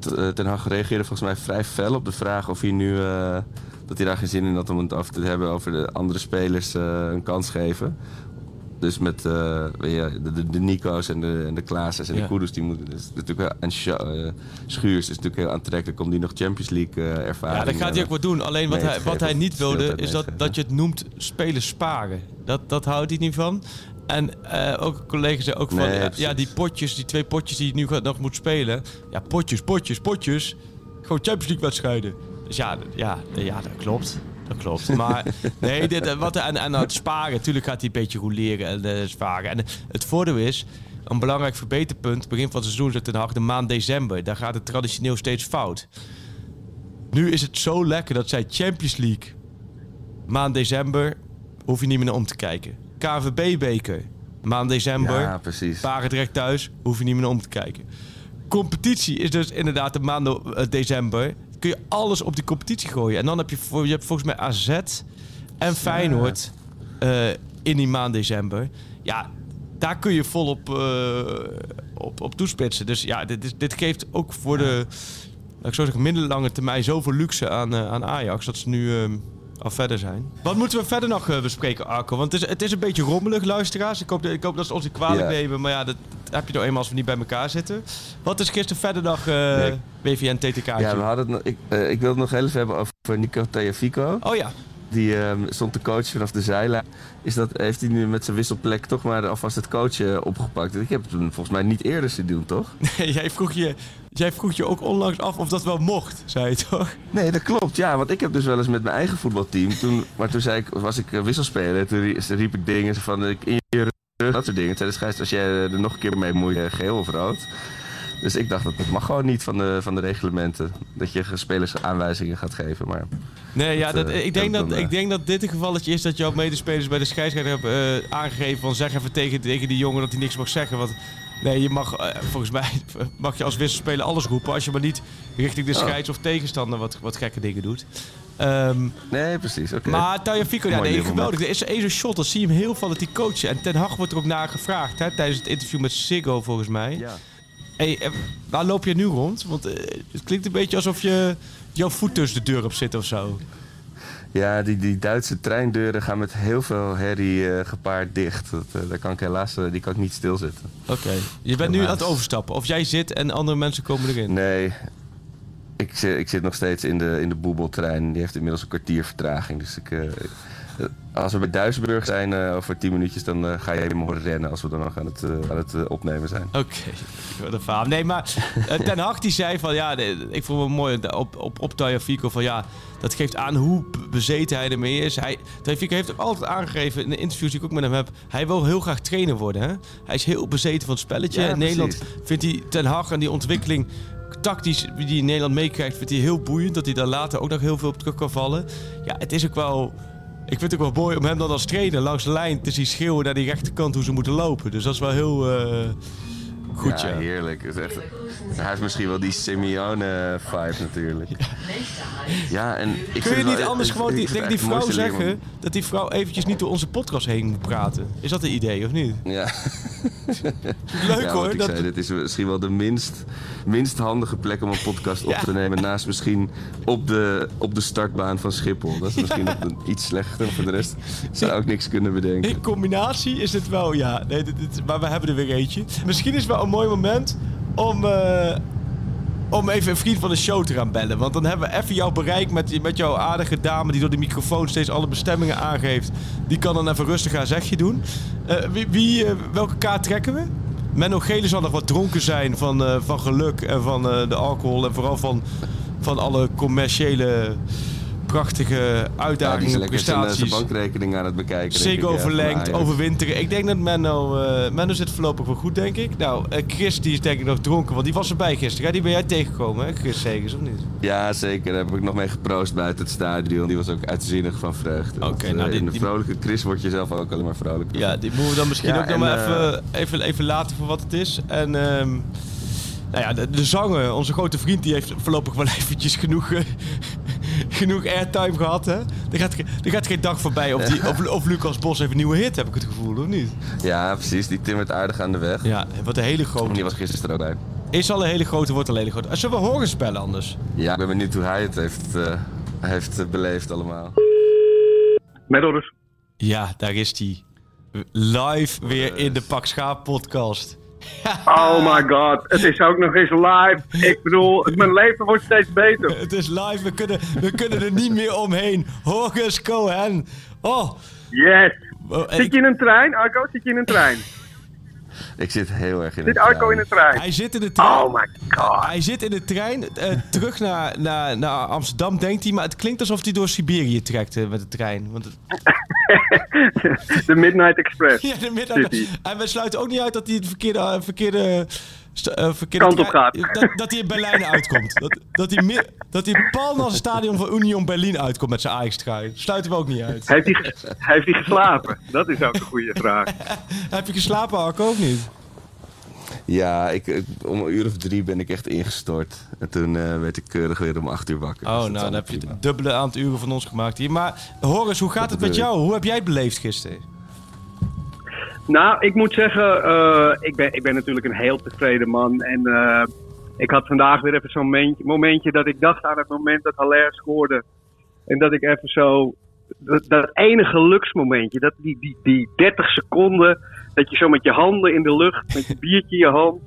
t- Ten Hag reageerde volgens mij vrij fel op de vraag of hij nu... eh, dat hij daar geen zin in had om het over te hebben over de andere spelers eh, een kans geven. Dus met eh, je, de, de, de Nico's en de, en de Klaas's en Ja. de Kudus, die moeten dus natuurlijk wel, en eh, Schuurs is natuurlijk heel aantrekkelijk om die nog Champions League eh ervaring Ja, dat gaat hij ook wat doen. Alleen wat hij, wat hij niet wilde, is dat, dat je het noemt spelers sparen. Dat, dat houdt hij niet van. En eh, ook een collega zei ook van, Nee, ja, die potjes, die twee potjes die je nu nog moet spelen. Ja, potjes, potjes, potjes. Gewoon Champions League wedstrijden. Dus ja, ja, ja dat klopt. Dat klopt. Maar nee, dit, eh, wat, en, en aan het sparen, natuurlijk gaat hij een beetje roleren en eh, sparen. En het voordeel is, een belangrijk verbeterpunt, begin van het seizoen zit Hag de maand december. Daar gaat het traditioneel steeds fout. Nu is het zo lekker dat zij Champions League maand december hoef je niet meer naar om te kijken. KVB-beker maand december. Ja, precies. Barendrecht thuis hoef je niet meer naar om te kijken. Competitie is dus inderdaad de maand eh, december. Kun je alles op die competitie gooien. En dan heb je, je hebt volgens mij AZ en Feyenoord eh, in die maand december. Ja, daar kun je volop eh op, op toespitsen. Dus ja, dit, is- dit geeft ook voor de laat ik zo zeggen, minder lange termijn zoveel luxe aan, eh, aan Ajax. Dat ze nu ehm, al verder zijn. Wat moeten we verder nog eh, bespreken, Arco? Want het is, het is een beetje rommelig, luisteraars. Ik hoop, dat- ik hoop dat ze ons niet kwalijk nemen. Maar ja, dat heb je nou eenmaal als we niet bij elkaar zitten. Wat is gisteren verder nog eh Nee. WVN TTK? Ja, we hadden het, ik, eh, ik wil het nog heel even hebben over Nico Tagliafico. Oh ja. Die ehm, stond te coachen vanaf de zijlijn. Is dat, heeft hij nu met zijn wisselplek toch maar alvast het coachen opgepakt? Ik heb het hem volgens mij niet eerder zien doen, toch? *laughs* jij, vroeg je, jij vroeg je ook onlangs af of dat wel mocht, zei je toch? Nee, dat klopt. Ja, want ik heb dus wel eens met mijn eigen voetbalteam. Toen, maar toen zei ik, was ik eh, wisselspeler. Toen rie- riep ik dingen van ik in je rug, dat soort dingen. Toen zei de als jij er nog een keer mee moet, eh, geel of rood. Dus ik dacht, dat dat mag gewoon niet van de, van de reglementen. Dat je spelers aanwijzingen gaat geven. Maar Nee, ja, Dat, dat, eh, ik, denk dat, dan, ik eh, denk dat dit een gevalletje is dat jouw medespelers bij de scheidsrechter hebben eh, aangegeven van zeg even tegen, tegen die jongen dat hij niks mag zeggen. Want nee, je mag, eh, volgens mij *laughs* mag je als wisselspeler alles roepen als je maar niet richting de Oh. scheids of tegenstander wat, wat gekke dingen doet. Ehm, nee, precies. Oké. Maar Tagliafico, ja, nee, geweldig. Er is één shot, dat zie je hem heel fanatiek coachen. En Ten Hag wordt er ook naar gevraagd hè, tijdens het interview met Siggo volgens mij. Ja. Hey, eh, waar loop je nu rond? Want eh, het klinkt een beetje alsof je jouw voet tussen de deur op zit of zo. Ja, die, die Duitse treindeuren gaan met heel veel herrie eh, gepaard dicht. Dat, eh, daar kan ik helaas eh, die kan ik niet stilzitten. Oké. Je bent nu aan het overstappen. Of jij zit en andere mensen komen erin. Nee, ik, zit- ik zit nog steeds in de, in de boebeltrein. Die heeft inmiddels een kwartier vertraging. Dus ik, als we bij Duisenburg zijn eh, over tien minuutjes, dan eh, ga je horen rennen als we dan nog aan het, eh, aan het eh, opnemen zijn. Oké, *laughs* wat een verhaal. Nee, maar eh, *laughs* Ten Hag die zei van ja, ik vond het mooi op, op, op Tagliafico van ja, dat geeft aan hoe be- bezeten hij ermee is. Hij, heeft ook altijd aangegeven in de interviews die ik ook met hem heb, hij wil heel graag trainer worden. Hè? Hij is heel bezeten van het spelletje. Ja, in Nederland vindt hij Ten Hag en die ontwikkeling tactisch die in Nederland meekrijgt, vindt hij heel boeiend. Dat hij daar later ook nog heel veel op terug kan vallen. Ja, het is ook wel... Ik vind het ook wel mooi om hem dan als trainer langs de lijn te zien schreeuwen naar die rechterkant hoe ze moeten lopen. Dus dat is wel heel eh, goed, ja. ja, heerlijk. Het is echt, hij heeft misschien wel die Simeone-vibe natuurlijk. Ja, en ik Kun je niet wel- anders gewoon die, het die vrouw zeggen dat die vrouw eventjes niet door onze podcast heen moet praten? Is dat een idee of niet? Ja. *laughs* Leuk ja, hoor. ik Dat, zei, dit is misschien wel de minst, minst handige plek om een podcast op Ja. te nemen. Naast misschien op de, op de startbaan van Schiphol. Dat is misschien nog een- iets slechter. Voor de rest zou ik niks kunnen bedenken. in combinatie is het wel, ja. Nee, dit, dit- maar we hebben er weer eentje. Misschien is het wel een mooi moment om, eh, om even een vriend van de show te gaan bellen. Want dan hebben we even jouw bereik met, met jouw aardige dame die door de microfoon steeds alle bestemmingen aangeeft. Die kan dan even rustig haar zegje doen. Eh, wie, wie, eh, welke kaart trekken we? Menno Gele zal nog wat dronken zijn van, van geluk en van de alcohol. En vooral van, van alle commerciële prachtige Ja, uitdagingen, zijn, eh, prestaties. bankrekening aan het bekijken. Ziggo ja, verlengd, overwinteren. Ik denk dat Menno, eh Menno zit voorlopig wel goed, denk ik. Nou, eh, Chris die is denk ik nog dronken, want die was erbij gisteren. hè? Die ben jij tegengekomen, hè? Chris Segers, of niet? Ja, zeker. Daar heb ik nog mee geproost buiten het stadion. Die was ook uitzinnig van vreugde. Oké, nou, die- in de vrolijke Chris word je zelf ook alleen maar vrolijk. Ja, die moeten we dan misschien Ja, ook nog maar even, even, even laten voor wat het is. En ehm, nou ja, de, de zanger, onze grote vriend, die heeft voorlopig wel *laughs* eventjes genoeg, genoeg airtime gehad. Hè? Er, gaat, ge- er gaat geen dag voorbij of, die, *laughs* of, of Lucas Bos heeft een nieuwe hit, heb ik het gevoel, of niet? Ja, precies. Die timmert aardig aan de weg. Ja, wat een hele Die grote. was gisteren er ook bij. Is al een hele grote, wordt al een hele grote. Zullen we horen spellen anders? Ja, ik ben benieuwd hoe hij het heeft, eh, heeft eh, beleefd allemaal. Met orders. Ja, daar is die. Live weer in de Pak Schaap podcast. *laughs* Oh my god, het is ook nog eens live. Ik bedoel, mijn leven wordt steeds beter. Het is live, we kunnen, we kunnen er niet meer omheen. Horus Cohen. Oh, Yes. Zit je in een trein, Arco? Zit je in een trein? Ik zit heel erg in Zit het Arco trein. in een trein? hij zit in de trein. Oh my god. Hij zit in de trein eh, terug naar, naar, naar Amsterdam, denkt hij. Maar het klinkt alsof hij door Siberië trekt eh, met de trein. Want het- *laughs* De Midnight Express. *laughs* ja, de Zit hij. En we sluiten ook niet uit dat hij het verkeerde, eh, verkeerde, eh, verkeerde Kant op trein- gaat. Dat, dat hij in Berlijn uitkomt. Dat, dat, hij dat hij pal naar het stadion van Union Berlin uitkomt met zijn Ajax-trui. Sluiten we ook niet uit. Heeft hij, heeft hij geslapen? Dat is ook een goede vraag. *laughs* Heb je geslapen, Arco, ook niet? Ja, ik, ik- om een uur of drie ben ik echt ingestort. En toen eh, werd ik keurig weer om acht uur wakker. Dus Oh, is nou, dan heb je het dubbele aantal uren van ons gemaakt hier. Maar Horace, hoe gaat het met jou? Hoe heb jij het beleefd gisteren? Nou, ik moet zeggen, eh, ik, ben, ik ben natuurlijk een heel tevreden man. En eh, ik had vandaag weer even zo'n momentje, momentje dat ik dacht aan het moment dat Haller scoorde. En dat ik even zo, dat, dat ene geluksmomentje, dat die, die, die 30 seconden, dat je zo met je handen in de lucht, met je biertje in je hand.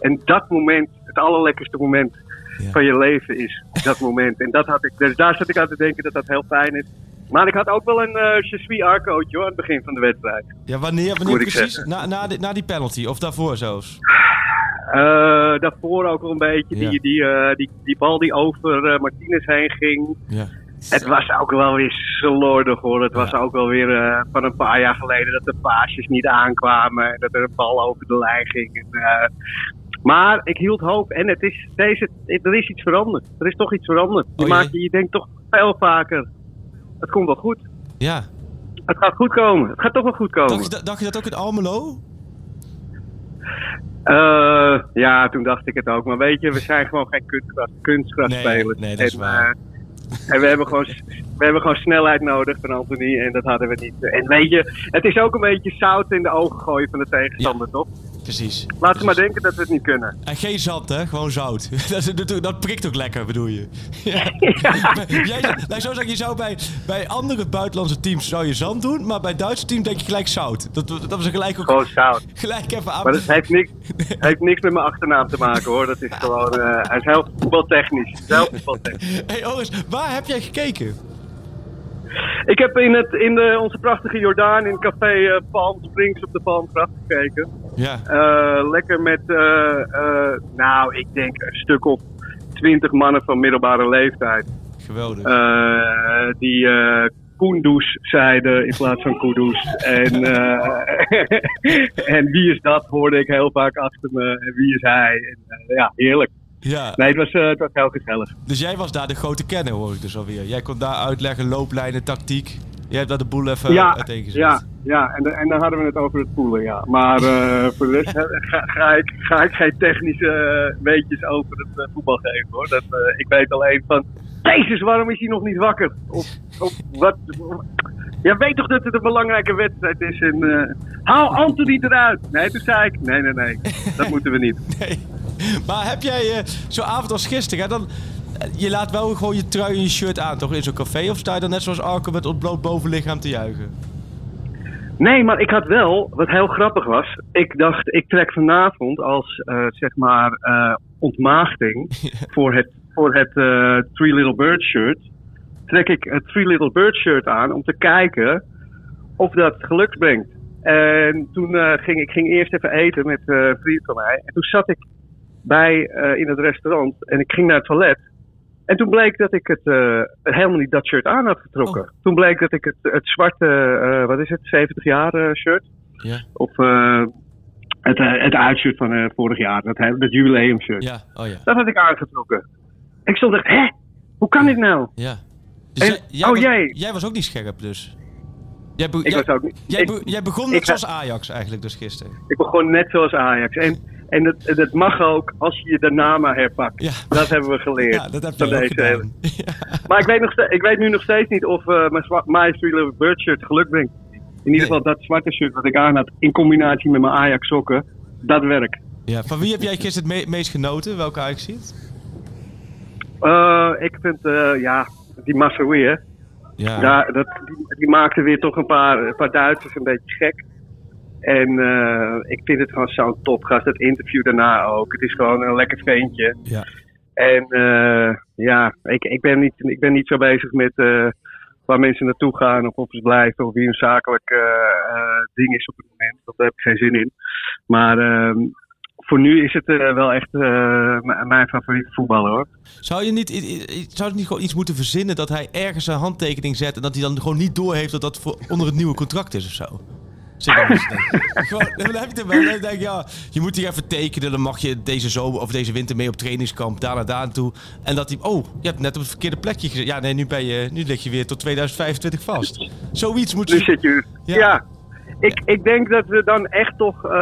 En dat moment, het allerlekkerste moment Ja. van je leven is, dat moment. En dat had ik, dus daar zat ik aan te denken dat dat heel fijn is. Maar ik had ook wel een uh, je suis arcootje hoor, aan het begin van de wedstrijd. Ja, wanneer, wanneer precies? Na, na, die, na die penalty of daarvoor zelfs? Eh, daarvoor ook wel een beetje. Ja. Die, die, eh, die, die bal die over eh, Martinez heen ging. Ja. Het was ook wel weer slordig hoor. Het was Ja. ook wel weer eh, van een paar jaar geleden dat de paasjes niet aankwamen. En dat er een bal over de lijn ging. En, eh, maar ik hield hoop. En het is deze, er is iets veranderd. Er is toch iets veranderd. Je, Oh, maakt, je denkt toch veel vaker. Het komt wel goed. Ja. Het gaat goed komen. Het gaat toch wel goed komen. Dacht je, dat- dacht je dat ook in Almelo? Eh, ja, toen dacht ik het ook. Maar weet je, we zijn gewoon geen kunstgras, kunstgrasspelers. Nee, nee, dat is en, waar. eh, en we hebben, gewoon, we hebben gewoon snelheid nodig van Anthony. En dat hadden we niet. En weet je, het is ook een beetje zout in de ogen gooien van de tegenstander, toch? Precies. Laten we maar denken dat we het niet kunnen. En geen zand, hè? Gewoon zout. *laughs* dat, dat, dat prikt ook lekker, bedoel je? *laughs* Ja. *laughs* Jij, nou, zo zeg je zou bij, bij andere buitenlandse teams zou je zand doen, maar bij Duitse teams denk je gelijk zout. Dat, dat was gelijk ook Gewoon zout. gelijk even aan. Maar dat heeft niks, heeft niks met mijn achternaam te maken hoor. Dat is gewoon, eh, hij is heel voetbaltechnisch. Heel voetbaltechnisch. Hey Oris, waar heb jij gekeken? Ik heb in, het, in de, onze prachtige Jordaan in café eh, Palm Springs op de Palmgracht gekeken. Ja. Eh, lekker met, eh, nou, ik denk een stuk of twintig mannen van middelbare leeftijd. Geweldig. Die Kunduz zeiden in plaats van Kudus. En, *laughs* en wie is dat, hoorde ik heel vaak achter me. En wie is hij? En, ja, heerlijk. Ja. Nee, het was, eh, het was heel gezellig. Dus jij was daar de grote kenner, hoor ik dus alweer. Jij kon daar uitleggen, looplijnen, tactiek. Jij hebt daar de boel even ja, uiteengezet. ja, ja. En, de- en dan hadden we het over het poelen, ja. Maar eh, *laughs* voor de rest eh, ga, ga, ik, ga ik geen technische eh, weetjes over het eh, voetbal geven, hoor. Dat, eh, ik weet alleen van, Jezus, waarom is hij nog niet wakker? Of, of wat... Ja, weet toch dat het een belangrijke wedstrijd is en... eh, haal Anthony eruit! Nee, toen zei ik, nee, nee, nee, dat *laughs* moeten we niet. Nee. *laughs* Maar heb jij eh, zo'n avond als gisteren, hè, dan... eh, Je laat wel gewoon je trui en je shirt aan, toch? In zo'n café? Of sta je dan net zoals Arco met ontbloot bovenlichaam te juichen? Nee, maar ik had wel, wat heel grappig was. Ik dacht, ik trek vanavond als, eh, zeg maar, eh, ontmaagding *laughs* voor het, voor het Three Little Bird shirt. Trek ik het Three Little Bird shirt aan om te kijken of dat geluks brengt. En toen ging ik ging eerst even eten met een vriend van mij. En toen zat ik bij, eh, in het restaurant en ik ging naar het toilet. En toen bleek dat ik het eh, helemaal niet dat shirt aan had getrokken. Oh. Toen bleek dat ik het, het zwarte, eh, wat is het, 70 jaar shirt. Ja. Of het, het uitshirt van vorig jaar, dat, dat jubileum shirt. Ja, oh ja. Dat had ik aangetrokken. Ik stond echt, hè? Hoe kan dit nou? Ja. Dus En- jij, jij oh, was, jij. jij was ook niet scherp, dus? Jij, be- Ik jij, was ook niet. jij, be- jij begon net zoals Ajax eigenlijk dus gisteren. Ik begon net zoals Ajax. En En dat, dat mag ook als je je daarna maar herpakt. Ja. Dat hebben we geleerd. Ja, dat heb je deze gedaan. *laughs* Maar ik weet, nog ik weet nu nog steeds niet of eh, mijn Little Bird shirt geluk brengt. In ieder geval dat zwarte shirt wat ik aan had, in combinatie met mijn Ajax sokken, dat werkt. Ja, van wie heb jij gisteren het me- meest genoten? Welke Ajax ziet? Eh, ik vind, eh, ja, die Massaoui, hè. Ja. Daar, dat, die, die maakte weer toch een paar, een paar Duitsers een beetje gek. En eh, ik vind het gewoon zo'n topgast. Dat interview daarna ook. Het is gewoon een lekker ventje. Ja. En eh, ja, ik, ik, ben niet, ik ben niet zo bezig met eh, waar mensen naartoe gaan of of ze blijven of wie hun zakelijk ding is op het moment. Daar heb ik geen zin in. Maar ehm, voor nu is het wel echt mijn favoriete voetballer hoor. Zou je niet, zou je niet gewoon iets moeten verzinnen dat hij ergens een handtekening zet en dat hij dan gewoon niet doorheeft dat dat voor onder het nieuwe contract is of zo? Zit dan. Gewoon, heb je het wel. Dan denk ik, ja, je moet hier even tekenen. Dan mag je deze zomer of deze winter mee op trainingskamp. Daar naar daar aan toe. En dat hij, oh, je hebt net op het verkeerde plekje gezet. Ja, nee, nu, ben je, nu lig je weer tot 2025 vast. Zoiets moet Nu je. zit je. Ja. Ja. Ik, ik denk dat we dan echt toch eh,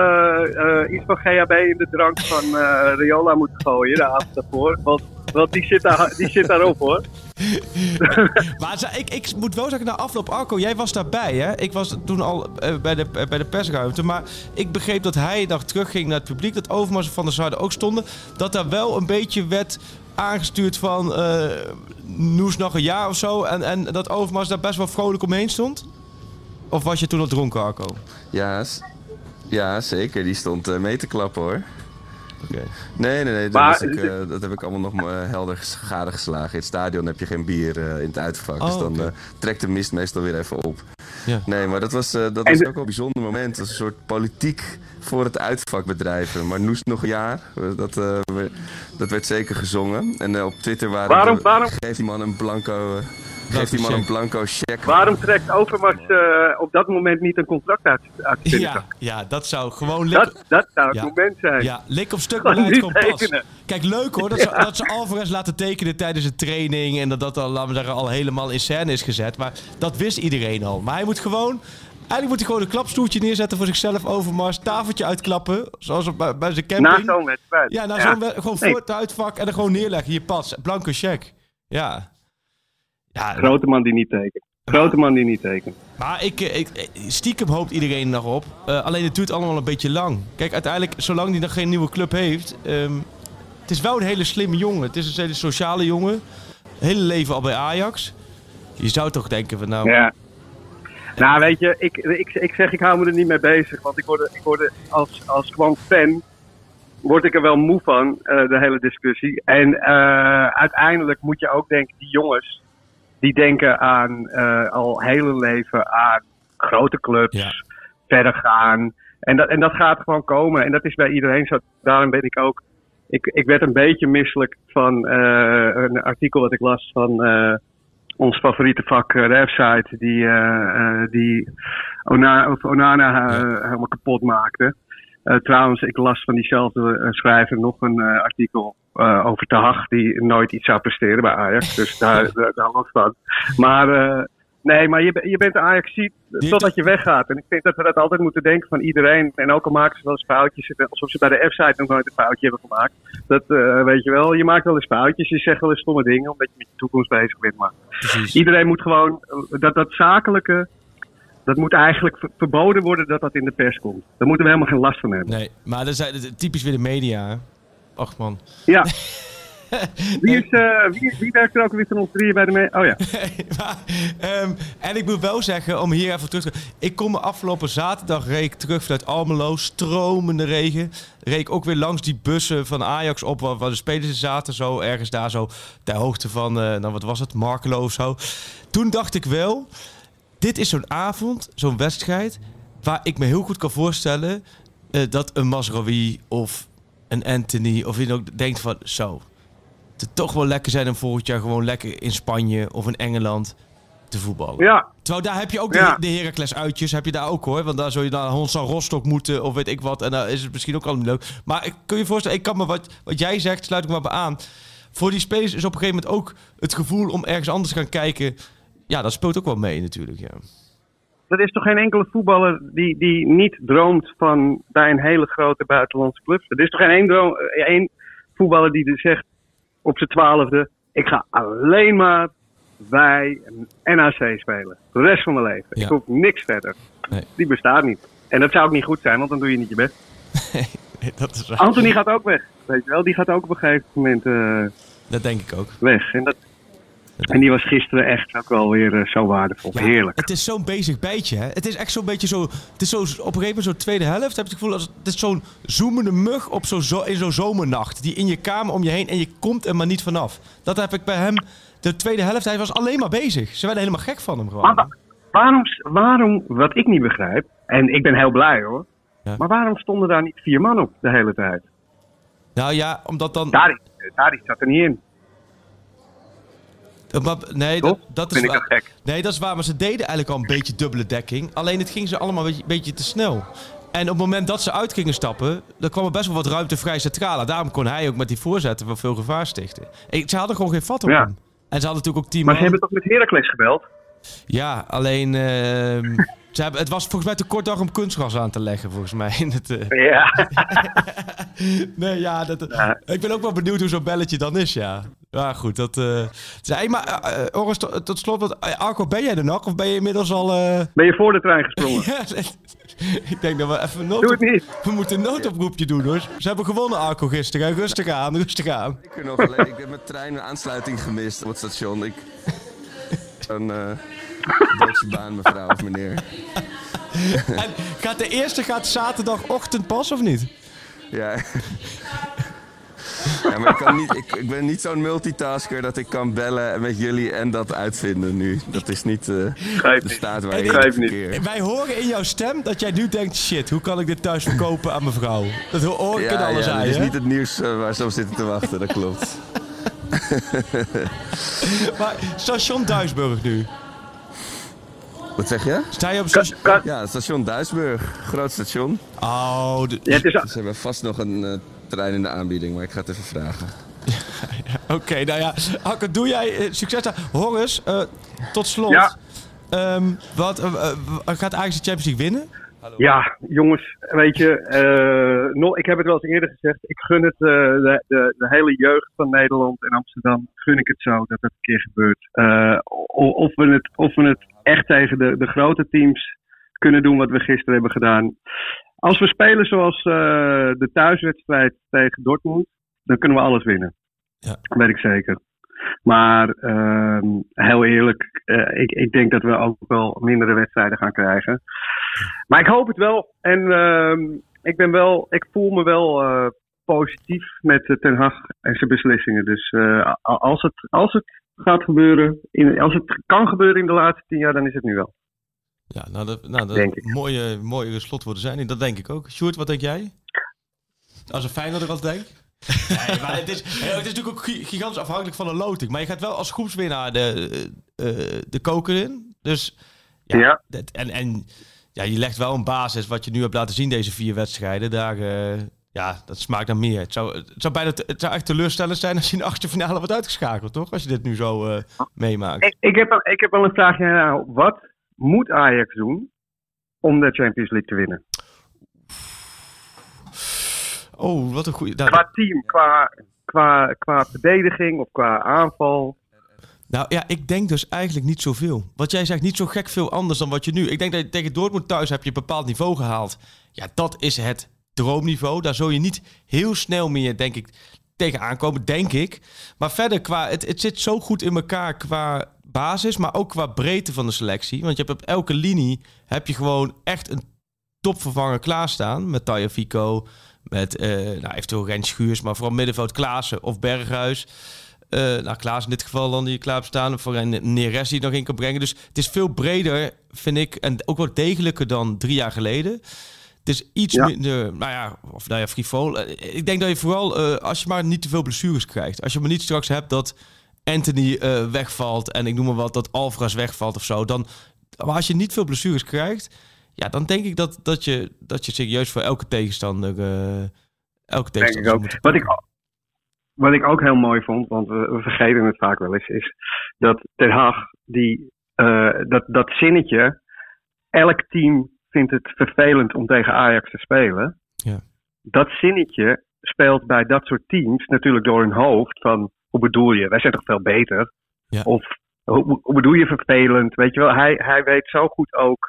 eh, iets van GHB in de drank van eh Riola moeten gooien de avond daarvoor. Want, want die, zit daar, die zit daarop hoor. *laughs* Maar ik, ik moet wel zeggen, na afloop, Arco, jij was daarbij, hè? Ik was toen al eh, bij, de, bij de persruimte. Maar ik begreep dat hij nog terugging naar het publiek. Dat Overmars en Van der Zuiden ook stonden. Dat daar wel een beetje werd aangestuurd van... eh Noes nog een jaar of zo. En, en dat Overmars daar best wel vrolijk omheen stond. Of was je toen al dronken, Arco? Ja, ja, zeker. Die stond eh, mee te klappen hoor. Nee, nee, nee. Dat, Maar- ik, eh, dat heb ik allemaal nog maar helder ges- gadegeslagen. In het stadion heb je geen bier eh, in het uitvak. Oh, dus dan eh, trekt de mist meestal weer even op. Ja. Nee, maar dat was, eh, dat En was de- ook wel een bijzonder moment. Dat was een soort politiek voor het uitvak bedrijven. Maar Noes nog een jaar. eh, Dat, eh, dat werd zeker gezongen. En eh, op Twitter waren Waarom- de- waarom- geeft die man een blanco... geeft die man een blanco check. Waarom trekt Overmars eh, op dat moment niet een contract uit, uit de Ja, ja, dat zou gewoon lik, Dat, dat zou het Ja. moment zijn. ja, lik op stuk beleid niet gewoon pas. tekenen. Kijk, leuk hoor dat ze, *laughs* dat ze Alvarez laten tekenen tijdens een training. En dat dat al, laten we zeggen, al helemaal in scène is gezet. Maar dat wist iedereen al. Maar hij moet gewoon... Eigenlijk moet hij gewoon een klapstoeltje neerzetten voor zichzelf overmars. Tafeltje uitklappen, zoals op, bij, bij zijn Na camping. zo'n wedstrijd. ja, nou zo'n we- gewoon voor het uitvak en dan gewoon neerleggen. Hier, pas, blanco check. Ja. Ja, Grote man die niet tekent. Grote man die niet tekent. maar ik, eh, ik, eh, stiekem hoopt iedereen nog op. Eh, alleen het duurt allemaal een beetje lang. Kijk, uiteindelijk, zolang hij nog geen nieuwe club heeft... ehm, het is wel een hele slimme jongen. Het is een hele sociale jongen. Hele leven al bij Ajax. Je zou toch denken van nou... Ja. Nou, weet je, ik, ik, ik zeg ik hou me er niet mee bezig. Want ik word, er- ik word er als, als gewoon fan, word ik er wel moe van, de hele discussie. En uiteindelijk moet je ook denken, die jongens, die denken aan eh, al hele leven aan grote clubs, Ja. verder gaan. En dat, en dat gaat gewoon komen. En dat is bij iedereen zo. Daarom ben ik ook. Ik, ik werd een beetje misselijk van eh, een artikel wat ik las van eh, ons favoriete vak, de F-site, die, die Ona, of Onana helemaal kapot maakte. Trouwens, ik las van diezelfde schrijver nog een artikel eh, over Te Hag, die nooit iets zou presteren bij Ajax. Dus daar, *laughs* daar, daar los van. Maar eh, nee, maar je, je bent Ajax ziet totdat je weggaat. En ik vind dat we dat altijd moeten denken van iedereen. En ook al maken ze wel eens foutjes, alsof ze bij de F-site nog nooit een foutje hebben gemaakt. Dat eh, weet je wel, je maakt wel eens foutjes, je zegt wel eens stomme dingen, omdat je met je toekomst bezig bent. Maar Precies. iedereen moet gewoon, dat, dat zakelijke, dat moet eigenlijk ver- verboden worden dat dat in de pers komt. Daar moeten we helemaal geen last van hebben. Nee, maar dat is typisch weer de media. Och man. Ja. *laughs* Wie, is, eh, wie, wie werkt er ook weer van ons drieën bij de me- Oh ja. *laughs* maar, ehm, en ik moet wel zeggen, om hier even terug te Ik kom me afgelopen zaterdag reed ik terug vanuit Almelo. Stromende regen. Reed ik ook weer langs die bussen van Ajax op. Waar, waar de spelers zaten. Zo ergens daar zo. Ter hoogte van, eh, nou wat was het? Markelo of zo. Toen dacht ik wel. Dit is zo'n avond, zo'n wedstrijd. Waar ik me heel goed kan voorstellen. eh, dat een Masraoui of een Anthony. Of wie dan ook denkt van zo het toch wel lekker zijn om volgend jaar gewoon lekker in Spanje of in Engeland te voetballen. Ja, Terwijl daar heb je ook Ja. de, Heracles uitjes, heb je daar ook hoor. Want daar zul je naar Honsan Rostock moeten of weet ik wat. En daar is het misschien ook allemaal leuk. Maar ik kun je voorstellen, ik kan me wat, wat jij zegt, sluit ik maar bij aan. Voor die spelers is op een gegeven moment ook het gevoel om ergens anders te gaan kijken. Ja, dat speelt ook wel mee natuurlijk, ja. Er is toch geen enkele voetballer die, die niet droomt van bij een hele grote buitenlandse club. Er is toch geen één, droom, eh, één voetballer die er zegt op zijn twaalfde: ik ga alleen maar bij een NAC spelen. De rest van mijn leven. Ja. Ik hoef niks verder. Nee. Die bestaat niet. En dat zou ook niet goed zijn, want dan doe je niet je best. Nee, *laughs* dat is. Anthony gaat ook weg. Weet je wel, die gaat ook op een gegeven moment eh, Dat denk ik ook. weg. En, dat, en die was gisteren echt ook wel weer eh, zo waardevol. Ja, Heerlijk. Het is zo'n bezig bijtje, hè? Het is echt zo'n beetje zo. Het is zo, op een gegeven moment zo'n tweede helft. Heb je het gevoel als het is zo'n zoemende mug op zo, zo, in zo'n zomernacht. Die in je kamer om je heen en je komt er maar niet vanaf. Dat heb ik bij hem. De tweede helft, hij was alleen maar bezig. Ze werden helemaal gek van hem gewoon. Maar wa- waarom, waarom, wat ik niet begrijp, en ik ben heel blij hoor, Ja. maar waarom stonden daar niet vier man op de hele tijd? Nou ja, omdat dan. Daar, daar zat er niet in. Maar, nee, dat, dat is Vind ik waar. dat gek. Nee, dat is waar. Maar ze deden eigenlijk al een beetje dubbele dekking. Alleen het ging ze allemaal een beetje, beetje te snel. En op het moment dat ze uit gingen stappen, dan kwam er best wel wat ruimte vrij centraal. Daarom kon hij ook met die voorzetten wel veel gevaar stichten. Ik- Ze hadden gewoon geen vat op Ja. hem. En ze hadden natuurlijk ook tien Maar ze hebben toch met Heracles gebeld? Ja, alleen... ehm, *laughs* ze hebben, het was volgens mij te kort dag om kunstgras aan te leggen, volgens mij. In het, eh, Ja. *laughs* nee, ja, dat, Ja. ik ben ook wel benieuwd hoe zo'n belletje dan is, ja. Ja, goed, dat... eh zei, maar uh, Oris, tot, tot slot, wat, eh, Arco, ben jij er nog? Of ben je inmiddels al... eh, Ben je voor de trein gesprongen? *laughs* Ja, ik denk dat we even een nood Doe het niet. We moeten een noodoproepje doen hoor. Ze hebben gewonnen Arco gisteren. Rustig aan, rustig aan. Ik, nog alleen, ik heb mijn trein aansluiting gemist op het station. Ik... Eh Duitse baan, mevrouw of meneer. *laughs* En gaat de eerste gaat zaterdagochtend pas of niet? Ja. *laughs* *laughs* Ja, maar ik, kan niet, ik, ik ben niet zo'n multitasker dat ik kan bellen met jullie en dat uitvinden nu. Dat is niet eh, de staat waar ik in verkeer. Wij horen in jouw stem dat jij nu denkt: shit, hoe kan ik dit thuis verkopen aan mijn vrouw? Dat hoor ik in Ja, alles ja, aan dat is niet het nieuws eh, waar ze op zitten te wachten, dat klopt. *laughs* Maar station Duisburg nu. Wat zeg je? Sta je op station... Ja, station Duisburg. Groot station. Oh, de- Ja, het is, Ze hebben vast nog een eh, trein in de aanbieding, maar ik ga het even vragen. *laughs* oké. nou ja, Arco, doe jij eh, succes daar. Horus, eh, tot slot. Ja. Ehm, wat, eh, gaat Ajax de Champions League winnen? ja, jongens, weet je, eh, ik heb het wel eens eerder gezegd. Ik gun het eh, de, de, de hele jeugd van Nederland en Amsterdam, gun ik het zo dat dat een keer gebeurt. Eh, of, we het, of we het echt tegen de, de grote teams kunnen doen wat we gisteren hebben gedaan. Als we spelen zoals eh, de thuiswedstrijd tegen Dortmund, dan kunnen we alles winnen. Ja. Dat weet ik zeker. Maar ehm, heel eerlijk, eh, ik, ik denk dat we ook wel mindere wedstrijden gaan krijgen. Maar ik hoop het wel. En ehm, ik ben wel, ik voel me wel eh, positief met Ten Hag en zijn beslissingen. Dus als, het, als het gaat gebeuren, in, als het kan gebeuren in de laatste tien jaar, dan is het nu wel. Ja, nou, dat, nou, dat Denk ik. mooie, mooie slotwoorden zijn. Dat denk ik ook. Sjoerd, wat denk jij? Als een Feyenoorder wat denkt? Nee, maar het is, het is natuurlijk ook gi- gigantisch afhankelijk van een loting. Maar je gaat wel als groepswinnaar de, eh, eh, de koker in. Dus ja, Ja. dat- en, en ja, je legt wel een basis wat je nu hebt laten zien deze vier wedstrijden. Daar, eh, ja, dat smaakt naar meer. Het zou, het zou, bijna te- het zou echt teleurstellend zijn als je in de achtste finale wordt uitgeschakeld, toch? Als je dit nu zo eh, meemaakt. Ik, ik, heb, al- ik heb wel een vraagje aan jou. Wat moet Ajax doen om de Champions League te winnen? Oh, wat een goede... Nou, Qua team, qua, qua, qua verdediging of qua aanval. Nou ja, ik denk dus eigenlijk niet zoveel. Wat jij zegt, niet zo gek veel anders dan wat je nu... Ik denk dat je tegen Dortmund thuis heb je een bepaald niveau gehaald. Ja, dat is het droomniveau. Daar zul je niet heel snel meer, denk ik, tegen aankomen, denk ik. Maar verder, qua, het, het zit zo goed in elkaar qua basis, maar ook qua breedte van de selectie. Want je hebt op elke linie heb je gewoon echt een topvervanger klaarstaan. Met Taya Fico, met eh nou, eventueel Rens Schuurs, maar vooral middenveld Klaassen of Berghuis. Eh nou, Klaas in dit geval dan die klaar staan. Voor een Neres die het nog in kan brengen. Dus het is veel breder, vind ik. En ook wat degelijker dan drie jaar geleden. Het is iets Ja. minder, nou ja, of nou ja, frivol. Eh, Ik denk dat je vooral, als je maar niet te veel blessures krijgt. Als je maar niet straks hebt dat Anthony eh, wegvalt en ik noem maar wat, dat Alvarez wegvalt of zo. Dan, maar als je niet veel blessures krijgt, ja, dan denk ik dat, dat, je, dat je serieus voor elke tegenstander, eh, elke Denk tegenstander ik zou ook. Wat ik, wat ik ook heel mooi vond, want we, we vergeten het vaak wel eens, is dat Ten Hag, die, eh, dat, dat zinnetje, elk team vindt het vervelend om tegen Ajax te spelen. Ja. Dat zinnetje speelt bij dat soort teams natuurlijk door hun hoofd van hoe bedoel je, wij zijn toch veel beter? Ja. Of hoe, hoe bedoel je vervelend? Weet je wel, hij, hij weet zo goed ook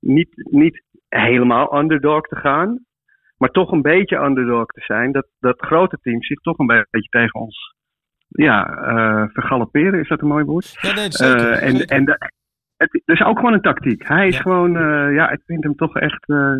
niet, niet helemaal underdog te gaan, maar toch een beetje underdog te zijn. Dat, dat grote teams zich toch een beetje tegen ons ja, eh vergalopperen, is dat een mooi woord? Ja, nee, zeker. Eh, en en het, is ook gewoon een tactiek. Hij is Ja. gewoon, eh, ja, ik vind hem toch echt, eh,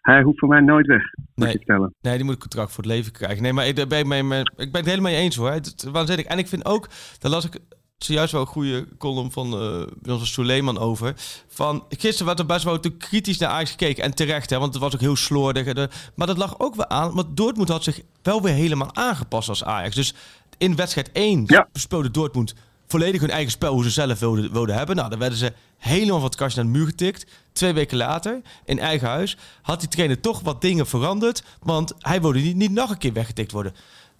hij hoeft voor mij nooit weg, moet Nee. je vertellen. Nee, die moet een contract voor het leven krijgen. Nee, maar ik, ben, ik, ik ben het helemaal mee eens hoor. Het is waanzinnig. En ik vind ook, daar las ik zojuist wel een goede column van eh onze Suleiman over. Van, gisteren werd er best wel natuurlijk kritisch naar Ajax gekeken. En terecht, hè, want het was ook heel slordig. De- maar dat lag ook wel aan, want Dortmund had zich wel weer helemaal aangepast als Ajax. Dus in wedstrijd 1 Ja. speelde Dortmund volledig hun eigen spel hoe ze zelf wilden, wilden hebben. Nou, dan werden ze helemaal van het kastje naar de muur getikt. Twee weken later, in eigen huis, had die trainer toch wat dingen veranderd. Want hij wilde niet, niet nog een keer weggetikt worden.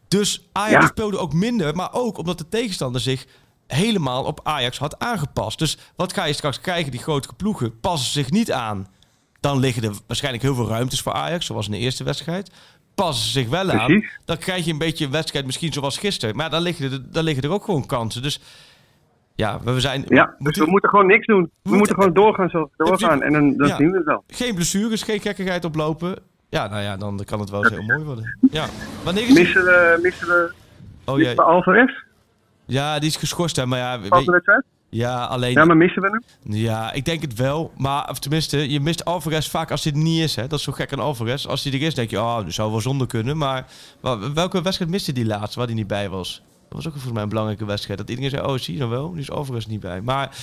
Dus Ajax Ja. speelde ook minder, maar ook omdat de tegenstander zich helemaal op Ajax had aangepast. Dus wat ga je straks krijgen? Die grote ploegen passen zich niet aan. Dan liggen er waarschijnlijk heel veel ruimtes voor Ajax, zoals in de eerste wedstrijd. Passen zich wel aan, dan krijg je een beetje een wedstrijd misschien zoals gisteren. Maar dan liggen er, dan liggen er ook gewoon kansen. Dus ja, we zijn... Ja, dus moeten- we moeten gewoon niks doen. We, moeten- moeten gewoon doorgaan zoals we doorgaan. En dan, dan Ja. zien we het wel. geen blessures, geen gekkigheid oplopen. Ja, nou ja, dan kan het wel eens heel mooi worden. Ja. Wanneer is Missen we, missen we, Oh Alvarez? ja, die is geschorst, hè. Maar ja, weet? Ja, alleen... Ja, maar missen we hem? Ja, ik denk het wel. Maar of tenminste, je mist Alvarez vaak als hij er niet is. Hè? Dat is zo gek aan Alvarez. Als hij er is, denk je, oh, dat zou wel zonder kunnen. Maar welke wedstrijd miste die laatste waar hij niet bij was? Dat was ook volgens mij een belangrijke wedstrijd. Dat iedereen zei, oh, zie je dan wel? Nu is Alvarez niet bij. Maar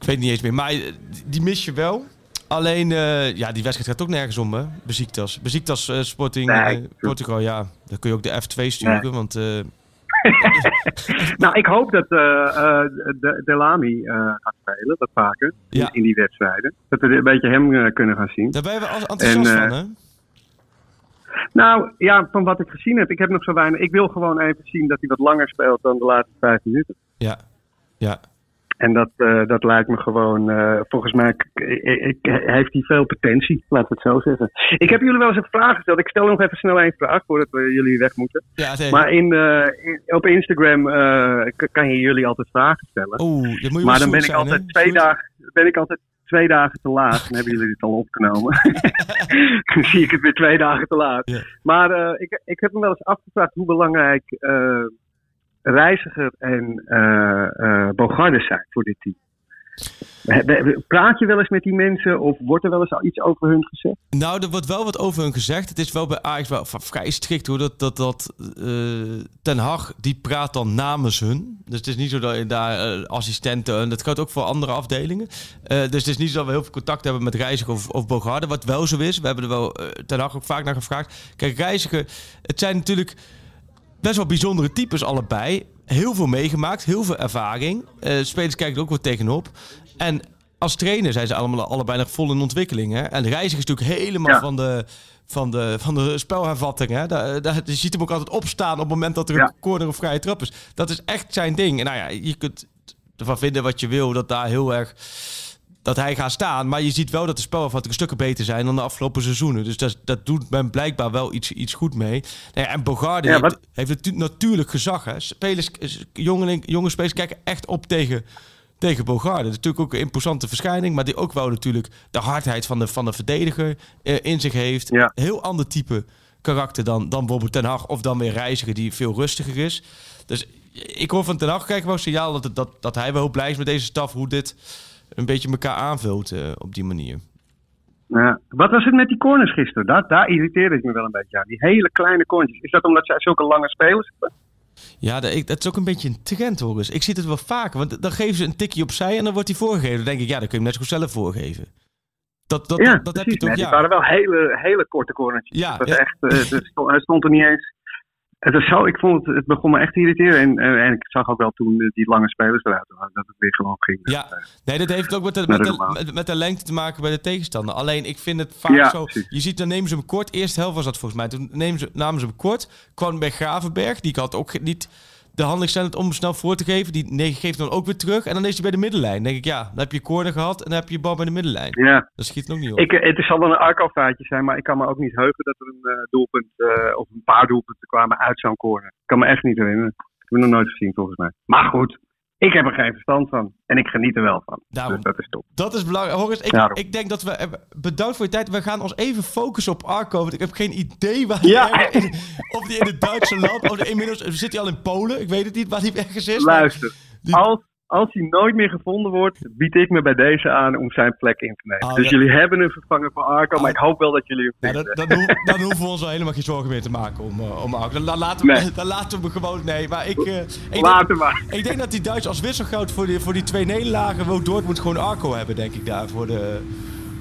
ik weet niet eens meer. Maar eh, die mis je wel. Alleen, eh, ja, die wedstrijd gaat ook nergens om, hè? Beziktas. Beziktas eh, Sporting Nee. Portugal, ja. Dan kun je ook de F2 sturen, want... *laughs* Nou, ik hoop dat eh eh, de, Delami eh, gaat spelen, wat vaker, in, Ja. in die wedstrijden. Dat we een beetje hem kunnen gaan zien. daar ben je wel enthousiast En, van, hè? Nou, ja, van wat ik gezien heb, ik heb nog zo weinig. Ik wil gewoon even zien dat hij wat langer speelt dan de laatste vijf minuten. Ja, ja. En dat, eh, dat lijkt me gewoon, eh, volgens mij ik- ik- heeft hij veel potentie, laten we het zo zeggen. Ik heb jullie wel eens een vraag gesteld. Ik stel nog even snel één vraag voordat we jullie weg moeten. ja nee. Maar in, eh, in- op Instagram kan je jullie altijd vragen stellen. Oeh, dat moet je maar dan ben ik zijn, hè? altijd twee dagen, ben ik altijd twee dagen te laat. Dan hebben jullie dit al opgenomen. *laughs* *laughs* dan zie ik het weer twee dagen te laat. Ja. Maar ik, ik heb me wel eens afgevraagd hoe belangrijk Reiziger en eh Bogarde zijn voor dit team. Praat je wel eens met die mensen of wordt er wel eens al iets over hun gezegd? Nou, er wordt wel wat over hun gezegd. Het is wel bij Ajax wel vrij strikt hoor. Dat, dat, dat eh, Ten Hag, die praat dan namens hun. Dus het is niet zo dat je daar assistenten... En dat geldt ook voor andere afdelingen. Dus het is niet zo dat we heel veel contact hebben met Reiziger of, of Bogarde. Wat wel zo is. We hebben er wel Ten Hag ook vaak naar gevraagd. Kijk, Reiziger... Het zijn natuurlijk best wel bijzondere types allebei. Heel veel meegemaakt, heel veel ervaring. Eh, spelers kijken er ook wat tegenop. En als trainer zijn ze allemaal allebei nog vol in ontwikkeling. Hè? En Reiziger is natuurlijk helemaal Ja. van, de, van, de, van de spelhervatting. Hè? Daar, daar, je ziet hem ook altijd opstaan op het moment dat er Ja. een corner of vrije trap is. Dat is echt zijn ding. En nou ja, je kunt ervan vinden wat je wil, dat daar heel erg dat hij gaat staan. Maar je ziet wel dat de spelafvattingen stukken beter zijn dan de afgelopen seizoenen. Dus dat, dat doet men blijkbaar wel iets, iets goed mee. Nou ja, en Bogarde Ja, heeft, heeft natu- natuurlijk gezag. Hè. Spelers, jonge, jonge spelers kijken echt op tegen, tegen Bogarde. Dat is natuurlijk ook een imposante verschijning. Maar die ook wel natuurlijk de hardheid van de, van de verdediger eh, in zich heeft. Ja. Heel ander type karakter dan, dan bijvoorbeeld Ten Hag. Of dan weer Reiziger die veel rustiger is. Dus ik hoor van Ten Hag kijk wel een signaal dat, dat, dat hij wel heel blij is met deze staf. Hoe dit een beetje elkaar aanvult eh, op die manier. Ja. Wat was het met die corners gisteren? Daar, daar irriteerde ik me wel een beetje aan. Die hele kleine corners. Is dat omdat zij zulke lange spelers hebben? Ja, dat, dat is ook een beetje een trend hoor eens. Ik zie het wel vaker, want dan geven ze een tikje opzij en dan wordt die voorgegeven. Dan denk ik, ja, dan kun je hem net zo goed zelf voorgeven. Dat, dat, ja, dat, dat heb je toch, Nee, ja. Het waren wel hele, hele korte corners. Ja, ja. echt, eh, het stond, hij stond er niet eens. Het, was zo, ik vond het, het begon me echt te irriteren. En, eh, en ik zag ook wel toen eh, die lange spelers eruit waren, dat het weer gewoon ging. Ja, nee, dat heeft ook met de, met, de met, met de lengte te maken bij de tegenstander. Alleen, ik vind het vaak Ja, zo... precies. Je ziet, dan nemen ze hem kort. Eerste helft was dat volgens mij. Toen nemen ze, namen ze hem kort. Kwam bij Gravenberg. Die had ook niet de handeling snelheid om hem snel voor te geven. Die nee, geeft dan ook weer terug. En dan is hij bij de middenlijn. Dan denk ik, ja, dan heb je corner gehad en dan heb je je bal bij de middenlijn. Ja, Dat schiet ook niet op. ik, eh, het zal wel een Arco-feitje zijn, maar ik kan me ook niet heugen dat er een eh, doelpunt eh, of een paar doelpunten kwamen uit zo'n corner. Ik kan me echt niet herinneren. Ik heb het nog nooit gezien volgens mij. Maar goed, ik heb er geen verstand van. En ik geniet er wel van. Daarom. Dus dat is top. Dat is belangrijk. Horus, ik, Daarom. ik denk dat we... eh, Bedankt voor je tijd. We gaan ons even focussen op Arco. Want ik heb geen idee waar hij Ja. ergens in- Of die in het Duitse land... Of inmiddels zit hij al in Polen. Ik weet het niet waar hij ergens is. Luister, die- als, als hij nooit meer gevonden wordt, bied ik me bij deze aan om zijn plek in te nemen. Oh, dus jullie hebben een vervanger voor Arco, maar Oh. ik hoop wel dat jullie hem Ja, vinden. dan, dan, hoeven, dan hoeven we ons al helemaal geen zorgen meer te maken om, uh, om Arco. Dan, dan laten we, Nee. dan laten we gewoon... Nee, maar ik... eh, ik, denk, maar. ik denk dat die Duits als wisselgoud voor die, voor die twee nederlagen... wil Dortmund gewoon Arco hebben, denk ik, daar voor de,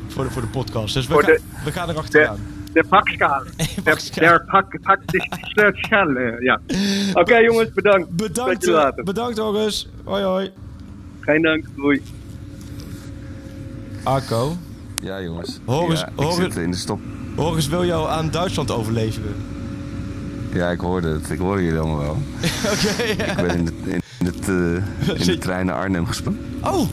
voor de, voor de podcast. Dus we, Voor gaan, de- we gaan er achteraan. De pakschale. Pakschale. *laughs* Der pak, pak, de schale, ja. *laughs* Oké jongens, bedankt. Bedankt, Tot je eh, later. bedankt Horus. Hoi hoi. Geen dank, doei. Arco, Ja, jongens. Horus- ja, ik Horus- zit in de stop. Horus wil jou aan Duitsland overleveren. Ja, ik hoorde het. Ik hoorde jullie allemaal wel. *laughs* Oké, ja. Ik ben in de, in het, eh, in de trein naar Arnhem gesprongen. Oh,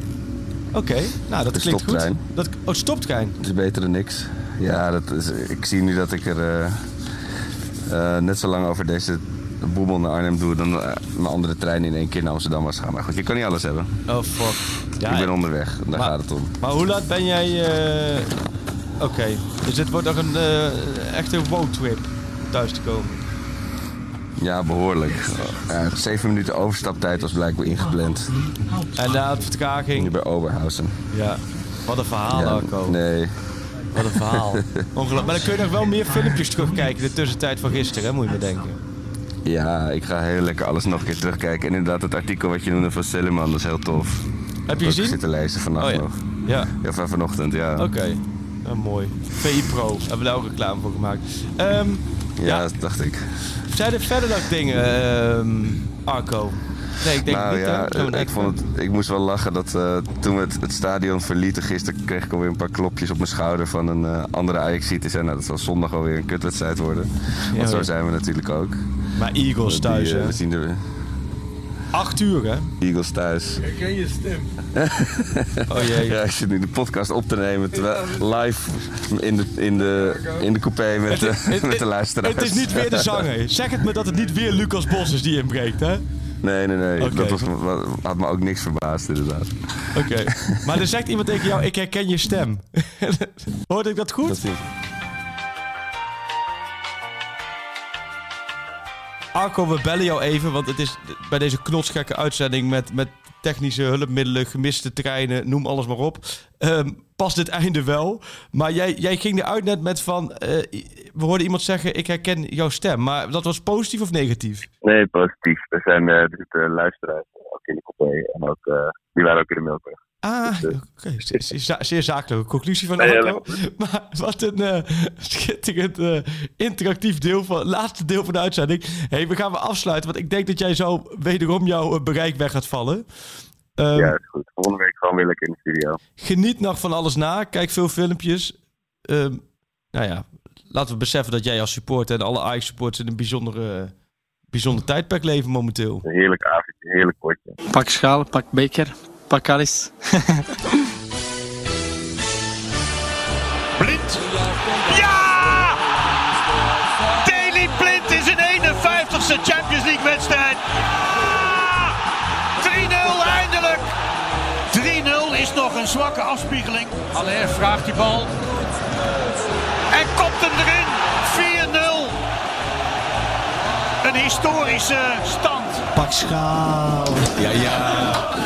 oké. Nou, dat De klinkt goed. stoptrein. Dat, oh, stoptrein. Het is beter dan niks. Ja, dat is, ik zie nu dat ik er eh, eh, net zo lang over deze boemel naar Arnhem doe... dan eh, mijn andere trein in één keer naar Amsterdam was gaan. Maar goed, je kan niet alles hebben. Oh, fuck. Ja, ik ben onderweg. Daar Maar- gaat het om. Maar hoe laat ben jij... Oké, dus dit wordt nog een echte roadtrip om thuis te komen. Ja, behoorlijk. Zeven minuten overstaptijd was blijkbaar ingepland. En na de vertraging... Nu bij Oberhausen. Ja, wat een verhaal, Ja, Arco. nee. Wat een verhaal. *laughs* Ongelooflijk. Maar dan kun je nog wel meer filmpjes terugkijken in de tussentijd van gisteren, hè, moet je me denken. Ja, ik ga heel lekker alles nog een keer terugkijken. En inderdaad, het artikel wat je noemde van Silleman, dat is heel tof. Heb je Dat ik gezien? zitten lezen vannacht Oh ja. nog. Ja, Ja, van vanochtend, ja. oké. Ja, mooi. VI Pro, hebben we daar ook reclame voor gemaakt. Ehm, Ja, ja. dat dacht ik. zijn er verder nog dingen, ehm, Arco? Nee, ik denk nou niet. ja, eh, ik, vond het, ik moest wel lachen dat eh, toen we het, het stadion verlieten gisteren... kreeg ik alweer een paar klopjes op mijn schouder van een eh, andere Ajax-ziet. Nou, dat zal zondag alweer een kutwedstrijd worden. Want zo ja. zijn we natuurlijk ook. Maar Eagles Die, thuis, hè? we zien de Acht uur, hè? Eagles thuis. *laughs* Oh jee. Ja, ik zit nu de podcast op te nemen terwijl live in de, in de, in de coupé met, *laughs* de, Het- met de luisteraars. Het is niet weer de zanger. Zeg het me dat het niet weer Lucas Bos is die inbreekt, hè? Nee, nee, nee. Dat was, wa- had me ook niks verbaasd, inderdaad. Oké. Maar er zegt iemand tegen jou, ik herken je stem. *laughs* Hoorde ik dat goed? Dat is- Arco, we bellen jou even, want het is bij deze knotsgekke uitzending met, met technische hulpmiddelen, gemiste treinen, noem alles maar op. Ehm past dit einde wel. Maar jij, jij ging eruit net met van, eh, we hoorden iemand zeggen, ik herken jouw stem. Maar dat was positief of negatief? Nee, positief. Er zijn eh, er zitten luisteraars ook in de coupé. En ook, eh, die waren ook in de Melkweg. Ah, oké. Zeer, zeer, za- zeer zakelijke conclusie van Arco. *laughs* Maar wat een eh, schitterend eh, interactief deel van, laatste deel van de uitzending. hey, we gaan weer afsluiten, want ik denk dat jij zo wederom jouw eh, bereik weg gaat vallen. Ehm, ja, is goed. Volgende week gewoon weer lekker in de studio. Geniet nog van alles na. Kijk veel filmpjes. Ehm, nou ja, laten we beseffen dat jij als supporter en alle Ajax-supporters in een bijzondere, bijzonder tijdperk leven momenteel. Een heerlijk avondje, een heerlijk potje. Pak schaal, pak beker, pak alles. *laughs* Blind. Ja! Daley Blind is een 51ste Champions League wedstrijd. Ja! 3-0 eindelijk. 3-0 is nog een zwakke afspiegeling. Aller vraagt die bal. En kopt hem erin. 4-0. Een historische stand. Pak schaal. Ja, ja.